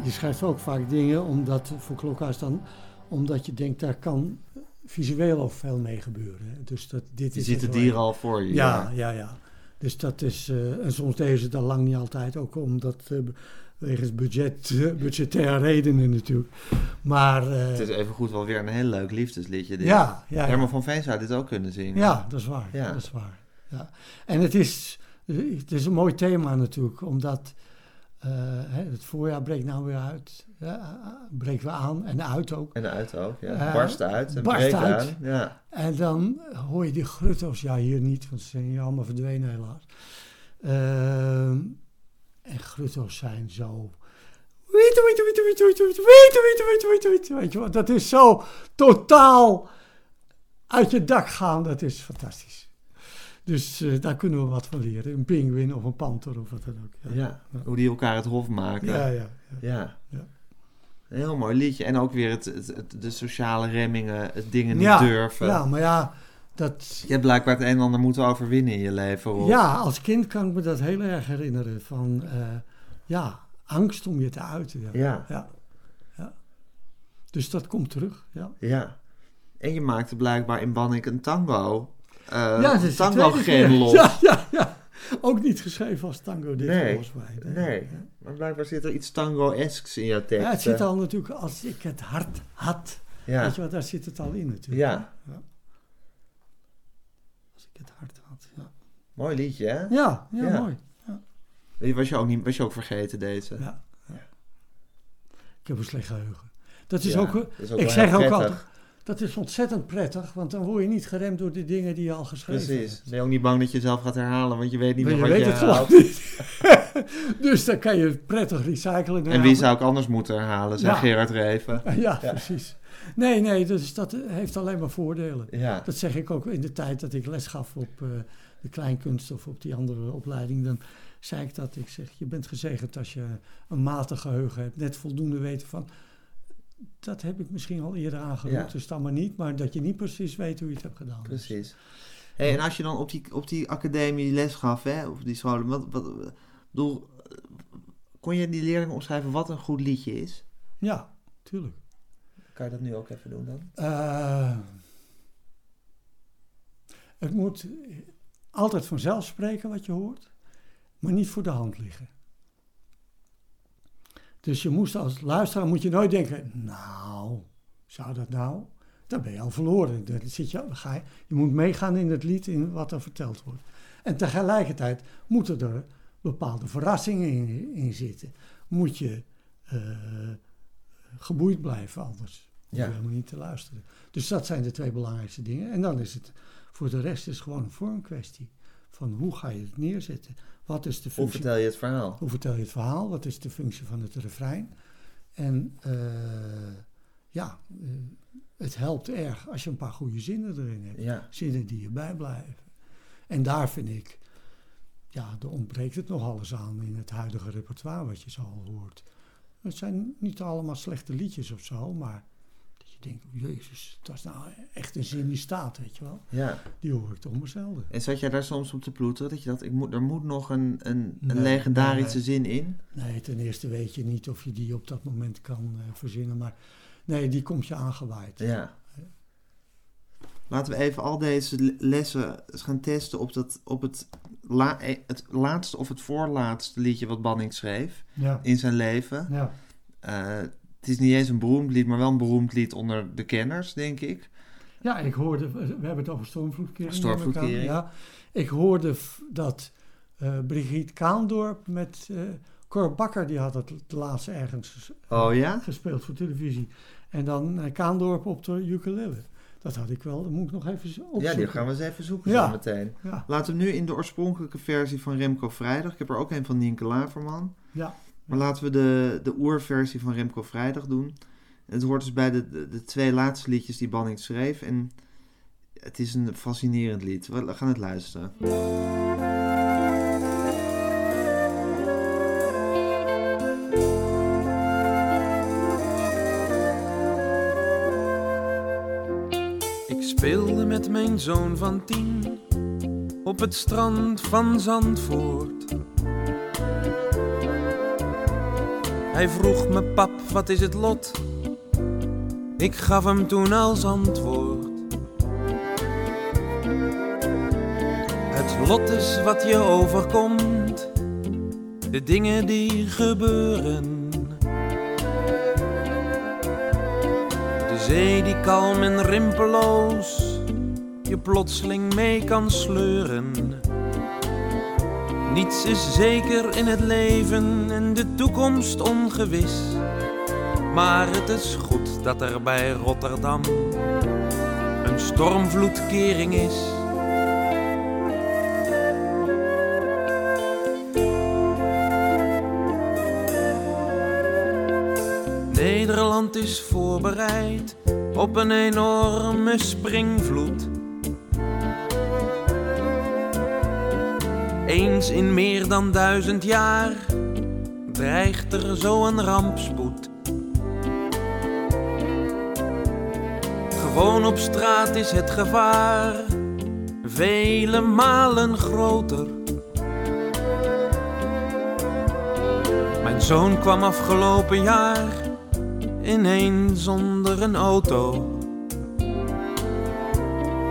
Je schrijft ook vaak dingen omdat, voor klokhuis dan, omdat je denkt daar kan visueel ook veel mee gebeuren. hè. Dus dat, dit Je is ziet het dier al voor je. Ja, ja, ja. Dus dat is, eh, en soms deden ze dat lang niet altijd, ook omdat, eh, wegens budget, budgettaire redenen natuurlijk. Maar eh, Het is even goed wel weer een heel leuk liefdesliedje. Dit. ja, ja. Herman van Veen zou dit ook kunnen zingen. Ja, dat is waar. Ja. Dat is waar. Ja. En het is, het is een mooi thema natuurlijk, omdat het voorjaar breekt nou weer uit. breekt we aan en uit ook. En uit ook, ja. barst uit en barst uit. Aan. Ja. En dan hoor je die grutto's. Ja, hier niet, want ze zijn hier allemaal verdwenen helaas. en grutto's zijn zo... Weet je wat, dat is zo totaal uit je dak gaan. Dat is fantastisch. Dus eh, daar kunnen we wat van leren. Een pinguïn of een panter of wat dan ook. Ja. hoe die elkaar het hof maken. ja, ja. ja. Ja. Een heel mooi liedje. En ook weer het, het, het- de sociale remmingen, het dingen niet durven. Ja, maar ja, dat, Je hebt blijkbaar het een en ander moeten overwinnen in je leven. Ja, als kind kan ik me dat heel erg herinneren. Van eh, ja, angst om je te uiten. Ja. Ja, Ja. ja. Dus dat komt terug. Ja, ja. En je maakte blijkbaar in Bannik een tango. Eh ja is tango keer. genlos. Ja, ja, ja. Ook niet geschreven als tango dit Nee, volgens mij. Nee, maar blijkbaar zit er iets tango-esks in jouw tekst. Ja, het zit al natuurlijk als ik het hart had. Ja, Weet je wat, daar zit het al in natuurlijk. Ja. Als ik het hart had. Ja, mooi liedje, hè? ja, ja, Ja. mooi. Was je ook, niet, was je ook vergeten, deze? Ja, ja. Ik heb een slecht geheugen. Dat is Ja, ook, dat is ook ik wel zeg ook altijd, dat is ontzettend prettig, want dan word je niet geremd door de dingen die je al geschreven Precies. hebt. Ben je ook niet bang dat je zelf gaat herhalen, want je weet niet Maar meer je wat weet je het gewoon niet. dus dan kan je prettig recyclen. En wie zou ik anders moeten herhalen, zei Ja. Gerard Reven. Ja, precies. Nee, nee, dus dat heeft alleen maar voordelen. Ja, Dat zeg ik ook in de tijd dat ik les gaf op eh, de kleinkunst of op die andere opleiding. Dan zei ik dat. Ik zeg, je bent gezegend als je een matig geheugen hebt. Net voldoende weten van, dat heb ik misschien al eerder aangeroepen. Ja. Dus dan maar niet. Maar dat je niet precies weet hoe je het hebt gedaan. precies. Hey, en als je dan op die, op die academie les gaf, hè, of die scholen, wat, wat, bedoel, kon je die leerlingen omschrijven wat een goed liedje is? Ja, tuurlijk. Kan je dat nu ook even doen dan? Eh, het moet altijd vanzelf spreken wat je hoort, maar niet voor de hand liggen. Dus je moest als luisteraar moet je nooit denken, nou, zou dat nou? Dan ben je al verloren. Dan zit je, dan ga je, je moet meegaan in het lied, in wat er verteld wordt. En tegelijkertijd moeten er bepaalde verrassingen in, in zitten. Moet je eh, geboeid blijven anders. Hoef Ja. je helemaal niet te luisteren. Dus dat zijn de twee belangrijkste dingen. En dan is het voor de rest is gewoon een vormkwestie. Van hoe ga je het neerzetten? Wat is de Hoe functie? vertel je het verhaal? Hoe vertel je het verhaal? Wat is de functie van het refrein? En eh, ja, eh, het helpt erg als je een paar goede zinnen erin hebt. Ja, Zinnen die je bijblijven. En daar vind ik, ja, er ontbreekt het nog alles aan in het huidige repertoire wat je zo al hoort. Het zijn niet allemaal slechte liedjes of zo, maar jezus, dat is nou echt een zin die staat, weet je wel. ja. Die hoor ik toch maar zelden. En zat jij daar soms op te ploeteren? Dat je dacht, ik moet, er moet nog een, een, een legendarische nee. zin in? Nee, ten eerste weet je niet of je die op dat moment kan eh, verzinnen, maar nee, die komt je aangewaaid. Ja. Laten we even al deze le- lessen eens gaan testen op, dat, op het, la, eh, het laatste of het voorlaatste liedje wat Banning schreef Ja, in zijn leven. ja. Eh, het is niet eens een beroemd lied, maar wel een beroemd lied onder de kenners, denk ik. Ja, ik hoorde, we hebben het over stormvloedkering. Stormvloedkering. Ja, ik hoorde dat eh Brigitte Kaandorp met eh Cor Bakker, die had het laatst ergens Oh ja? gespeeld voor televisie. En dan eh, Kaandorp op de ukulele. Dat had ik wel, dat moet ik nog even opzoeken. Ja, die gaan we eens even zoeken Ja. zo meteen. Ja, Laten we nu in de oorspronkelijke versie van Remco Vrijdag. Ik heb er ook een van Nienke Laverman. ja. Maar laten we de, de oerversie van Remco Vrijdag doen. Het hoort dus bij de, de, de twee laatste liedjes die Banning schreef. En het is een fascinerend lied. We gaan het luisteren. Ik speelde met mijn zoon van tien op het strand van Zandvoort. Hij vroeg me, pap, wat is het lot? Ik gaf hem toen als antwoord. Het lot is wat je overkomt, de dingen die gebeuren. De zee die kalm en rimpeloos je plotseling mee kan sleuren. Niets is zeker in het leven en de toekomst ongewis. Maar het is goed dat er bij Rotterdam een stormvloedkering is. Nederland is voorbereid op een enorme springvloed. Eens in meer dan duizend jaar dreigt er zo een rampspoed. Gewoon op straat is het gevaar vele malen groter. Mijn zoon kwam afgelopen jaar ineens zonder een auto.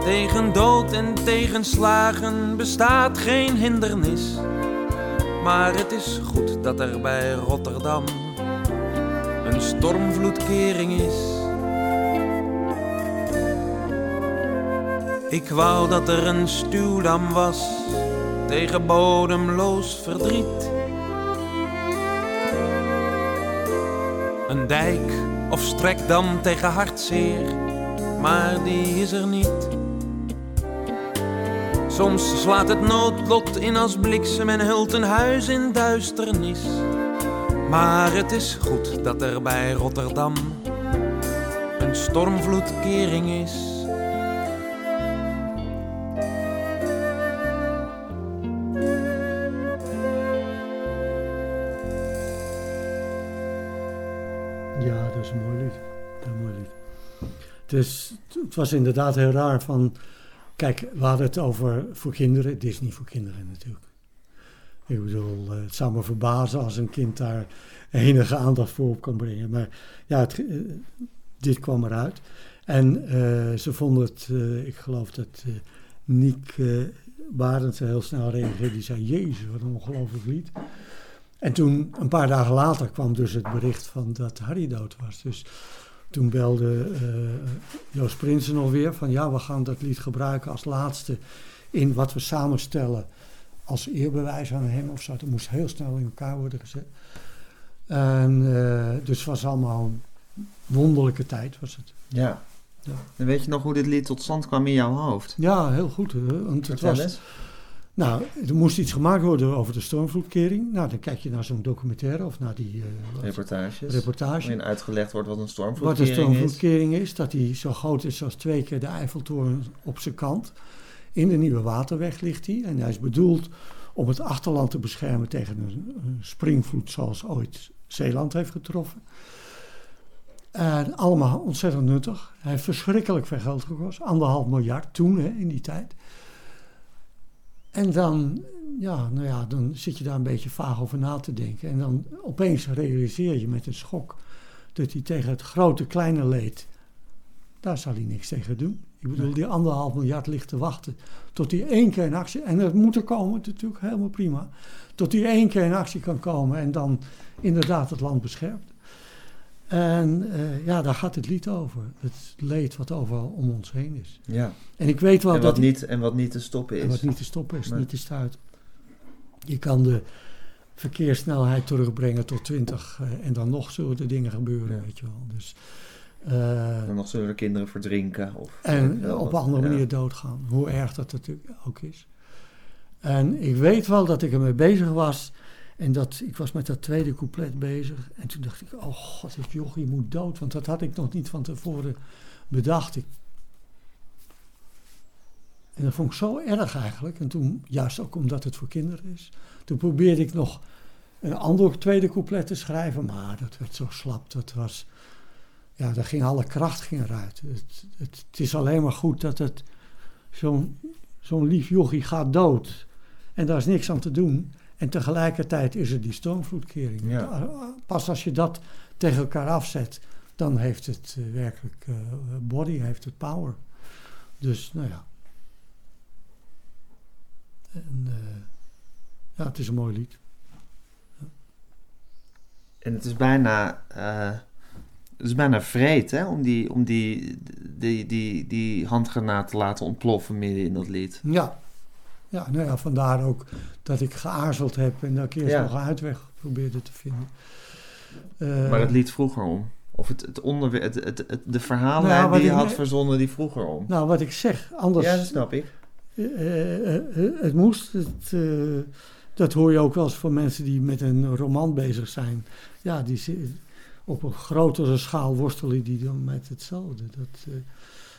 Tegen dood en tegenslagen bestaat geen hindernis. Maar het is goed dat er bij Rotterdam een stormvloedkering is. Ik wou dat er een stuwdam was tegen bodemloos verdriet. Een dijk of strekdam tegen hartzeer, maar die is er niet. Soms slaat het noodlot in als bliksem en hult een huis in duisternis. Maar het is goed dat er bij Rotterdam een stormvloedkering is. Ja, dat is een mooi lied. Dat een mooi lied. Dus het was inderdaad heel raar van... Kijk, we hadden het over voor kinderen. Het is niet voor kinderen natuurlijk. Ik bedoel, eh, het zou me verbazen als een kind daar enige aandacht voor op kan brengen. Maar ja, eh, dit kwam eruit. En eh, ze vonden het, ik geloof dat Niek eh Barend heel snel reageerde. Die zei, jezus, wat een ongelooflijk lied. En toen, een paar dagen later, kwam dus het bericht van dat Harry dood was. Dus toen belde eh, Joost Prinsen alweer van ja, we gaan dat lied gebruiken als laatste in wat we samenstellen als eerbewijs aan hem of zo. Dat moest heel snel in elkaar worden gezet. En eh, dus het was allemaal een wonderlijke tijd was het. Ja. Ja. En weet je nog hoe dit lied tot stand kwam in jouw hoofd? Ja, heel goed. hè, Want het Vertel was, eens. Nou, er moest iets gemaakt worden over de stormvloedkering. Nou, dan kijk je naar zo'n documentaire of naar die eh, Reportages. reportage. Waarin uitgelegd wordt wat een Wat een stormvloedkering is. stormvloedkering is, dat die zo groot is als twee keer de Eiffeltoren op zijn kant. In de Nieuwe Waterweg ligt hij. En hij is bedoeld om het achterland te beschermen tegen een, een springvloed zoals ooit Zeeland heeft getroffen. En allemaal ontzettend nuttig. Hij heeft verschrikkelijk veel geld gekost. Anderhalf miljard toen, hè, in die tijd. En dan, ja, nou ja, dan zit je daar een beetje vaag over na te denken. En dan opeens realiseer je met een schok dat hij tegen het grote kleine leed, daar zal hij niks tegen doen. Ik bedoel, die anderhalf miljard ligt te wachten tot hij één keer in actie, en dat moet er komen natuurlijk, helemaal prima, tot hij één keer in actie kan komen en dan inderdaad het land beschermt. En eh, ja, daar gaat het lied over. Het leed wat overal om ons heen is. Ja. En ik weet wel En dat... wat, niet, en wat niet te stoppen En is. wat niet te stoppen is, niet te stuiten. Je kan de verkeerssnelheid terugbrengen tot 20 eh, en dan nog zullen er dingen gebeuren, Ja. weet je wel. Dus, eh, En nog zullen er kinderen verdrinken. Of en wel op een wat. andere Ja. manier doodgaan, hoe erg dat natuurlijk ook is. En ik weet wel dat ik ermee bezig was en dat ik was met dat tweede couplet bezig. En toen dacht ik, oh god, dit jochie moet dood, want dat had ik nog niet van tevoren bedacht. En dat vond ik zo erg eigenlijk. En toen, juist ook omdat het voor kinderen is, toen probeerde ik nog een ander tweede couplet te schrijven, maar dat werd zo slap. Dat was, ja, daar ging alle kracht ging eruit. Het, het, het is alleen maar goed dat het zo'n zo'n lief jochie gaat dood. En daar is niks aan te doen. En tegelijkertijd is er die stormvloedkering. Ja. Pas als je dat tegen elkaar afzet, dan heeft het eh, werkelijk eh, body, heeft het power. Dus, nou ja. En, eh, ja, het is een mooi lied. En het is bijna, eh, het is bijna vreed hè, om, die, om die, die, die, die handgranaat te laten ontploffen midden in dat lied. Ja. Ja, nou ja, vandaar ook dat ik geaarzeld heb en dat ik eerst Ja. nog een uitweg probeerde te vinden. Eh, Maar het lied vroeg erom. Of het, het onderwerp, het, het, het- de verhaallijn Nou, die je had ne- verzonnen, die vroeg erom. Nou, wat ik zeg, anders... Ja, dat snap ik. Eh, eh, het moest. Het, dat hoor je ook wel eens van mensen die met een roman bezig zijn. Ja, die op een grotere schaal worstelen die dan met hetzelfde. Dat, eh,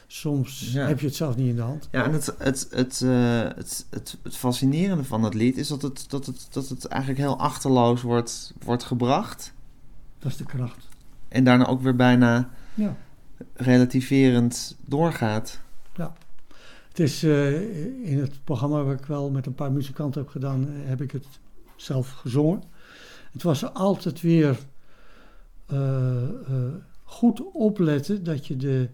soms Ja. heb je het zelf niet in de hand. Ja, en het, het, het, eh, het, het, het fascinerende van het lied is dat het, dat het, dat het eigenlijk heel achterloos wordt, wordt gebracht. Dat is de kracht. En daarna ook weer bijna Ja. relativerend doorgaat. Het is eh, in het programma waar ik wel met een paar muzikanten heb gedaan, eh, heb ik het zelf gezongen. Het was altijd weer goed opletten dat je de,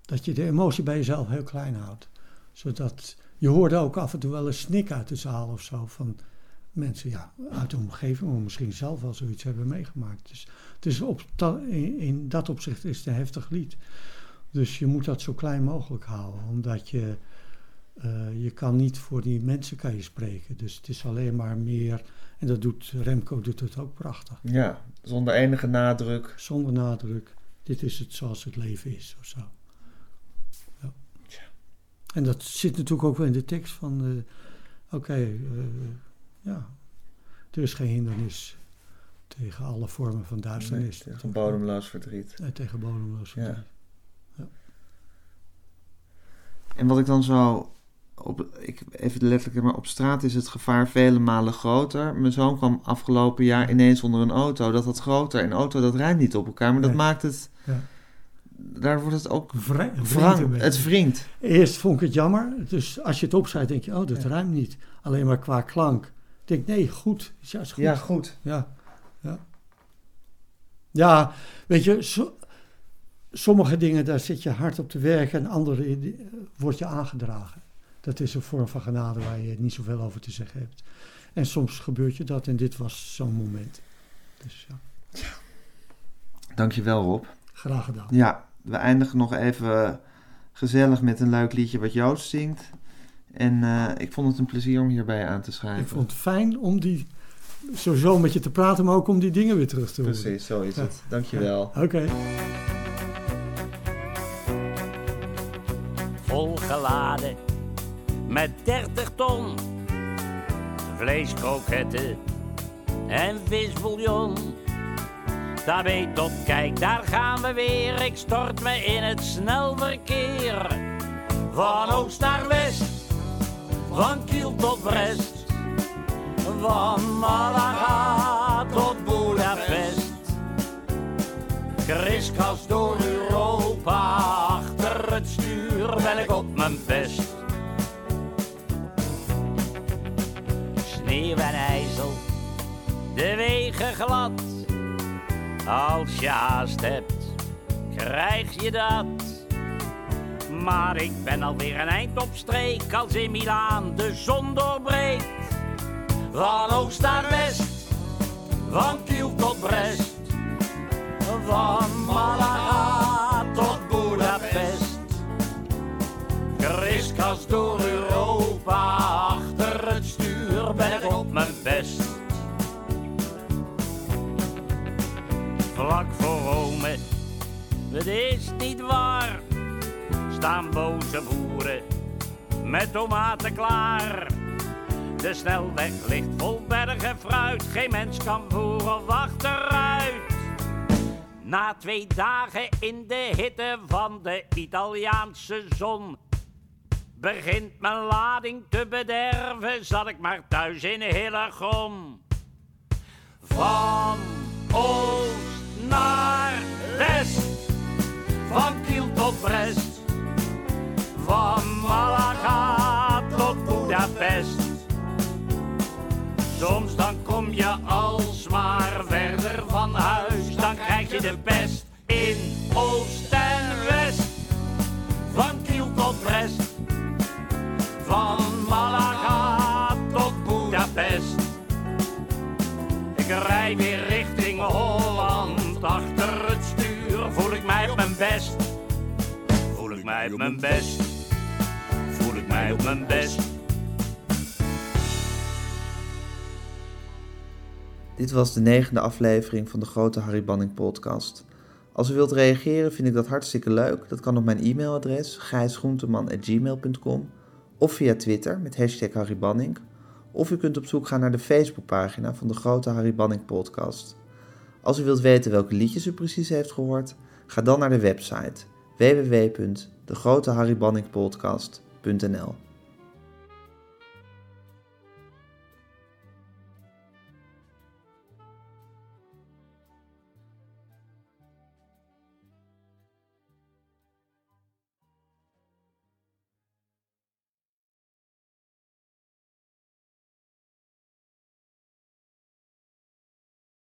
dat je de emotie bij jezelf heel klein houdt. Zodat je hoorde ook af en toe wel een snik uit de zaal of zo van mensen ja, uit de omgeving, of misschien zelf wel zoiets hebben meegemaakt. Dus, dus op ta- in, in dat opzicht is het een heftig lied. Dus je moet dat zo klein mogelijk houden, omdat je, eh, je kan niet voor die mensen kan je spreken. Dus het is alleen maar meer, en dat doet Remco doet het ook prachtig. Ja, zonder enige nadruk. Zonder nadruk, dit is het zoals het leven is of zo. Ja. En dat zit natuurlijk ook wel in de tekst van, eh, oké, eh, ja, er is geen hindernis tegen alle vormen van duisternis. Nee, tegen bodemloos verdriet. Eh, tegen bodemloos Ja. verdriet. En wat ik dan zo, op, ik, even letterlijk, maar op straat is het gevaar vele malen groter. Mijn zoon kwam afgelopen jaar ineens onder een auto. Dat had groter. En auto, dat rijmt niet op elkaar. Maar dat maakt het, Ja. daar wordt het ook een wrang. beetje. Het wringt. Eerst vond ik het jammer. Dus als je het opschrijft, denk je, oh, dat Ja. ruimt niet. Alleen maar qua klank. Ik denk, nee, goed. Is juist goed. Ja, goed. Ja, ja. Ja, weet je, so- sommige dingen, daar zit je hard op te werken en andere eh, wordt je aangedragen. Dat is een vorm van genade waar je niet zoveel over te zeggen hebt. En soms gebeurt je dat en dit was zo'n moment. Dus ja, Dankjewel Rob. graag gedaan. Ja, we eindigen nog even gezellig met een leuk liedje wat Joost zingt. En eh, ik vond het een plezier om hierbij aan te schrijven. Ik vond het fijn om die, sowieso met je te praten, maar ook om die dingen weer terug te horen. Precies, zo is Ja. het. Dankjewel. Oké. volgeladen met 30 ton vleeskroketten en visbouillon. Weet op, kijk, daar gaan we weer. Ik stort me in het snelverkeer. Van oost naar west, van Kiel tot Brest. Van Malaga tot Budapest. Kriskras door Europa, achter het stuur ben ik op mijn best. Sneeuw en ijzel, de wegen glad. Als je haast hebt, krijg je dat. Maar ik ben alweer een eind op streek als in Milaan de zon doorbreekt. Van oost naar west, van Kiel tot Brest, van Malaga tot Budapest. Kriskast door Europa, achter het stuur ben ik op mijn best. Vlak voor Rome, het is niet waar, staan boze boeren met tomaten klaar. De snelweg ligt vol bergen fruit, geen mens kan voor of achteruit. Na twee dagen in de hitte van de Italiaanse zon begint mijn lading te bederven, zat ik maar thuis in Hillegom. Van oost naar west, van Kiel tot Brest, van Malaga tot Budapest. Soms dan kom je alsmaar verder van huis, dan krijg je de pest in oost en west, van Kiel tot Brest, van Malaga tot Budapest. Ik rij weer richting Holland, achter het stuur voel ik mij op mijn best. Voel ik mij op mijn best, voel ik mij op mijn best. Dit was de negende aflevering van de Grote Harry Banning podcast. Als u wilt reageren vind ik dat hartstikke leuk. Dat kan op mijn e-mailadres gijsgroenteman.gmail.com of via Twitter met hashtag Harry Banning. Of u kunt op zoek gaan naar de Facebookpagina van de Grote Harry Banning podcast. Als u wilt weten welke liedjes u precies heeft gehoord, ga dan naar de website www.degroteharrybanningpodcast.nl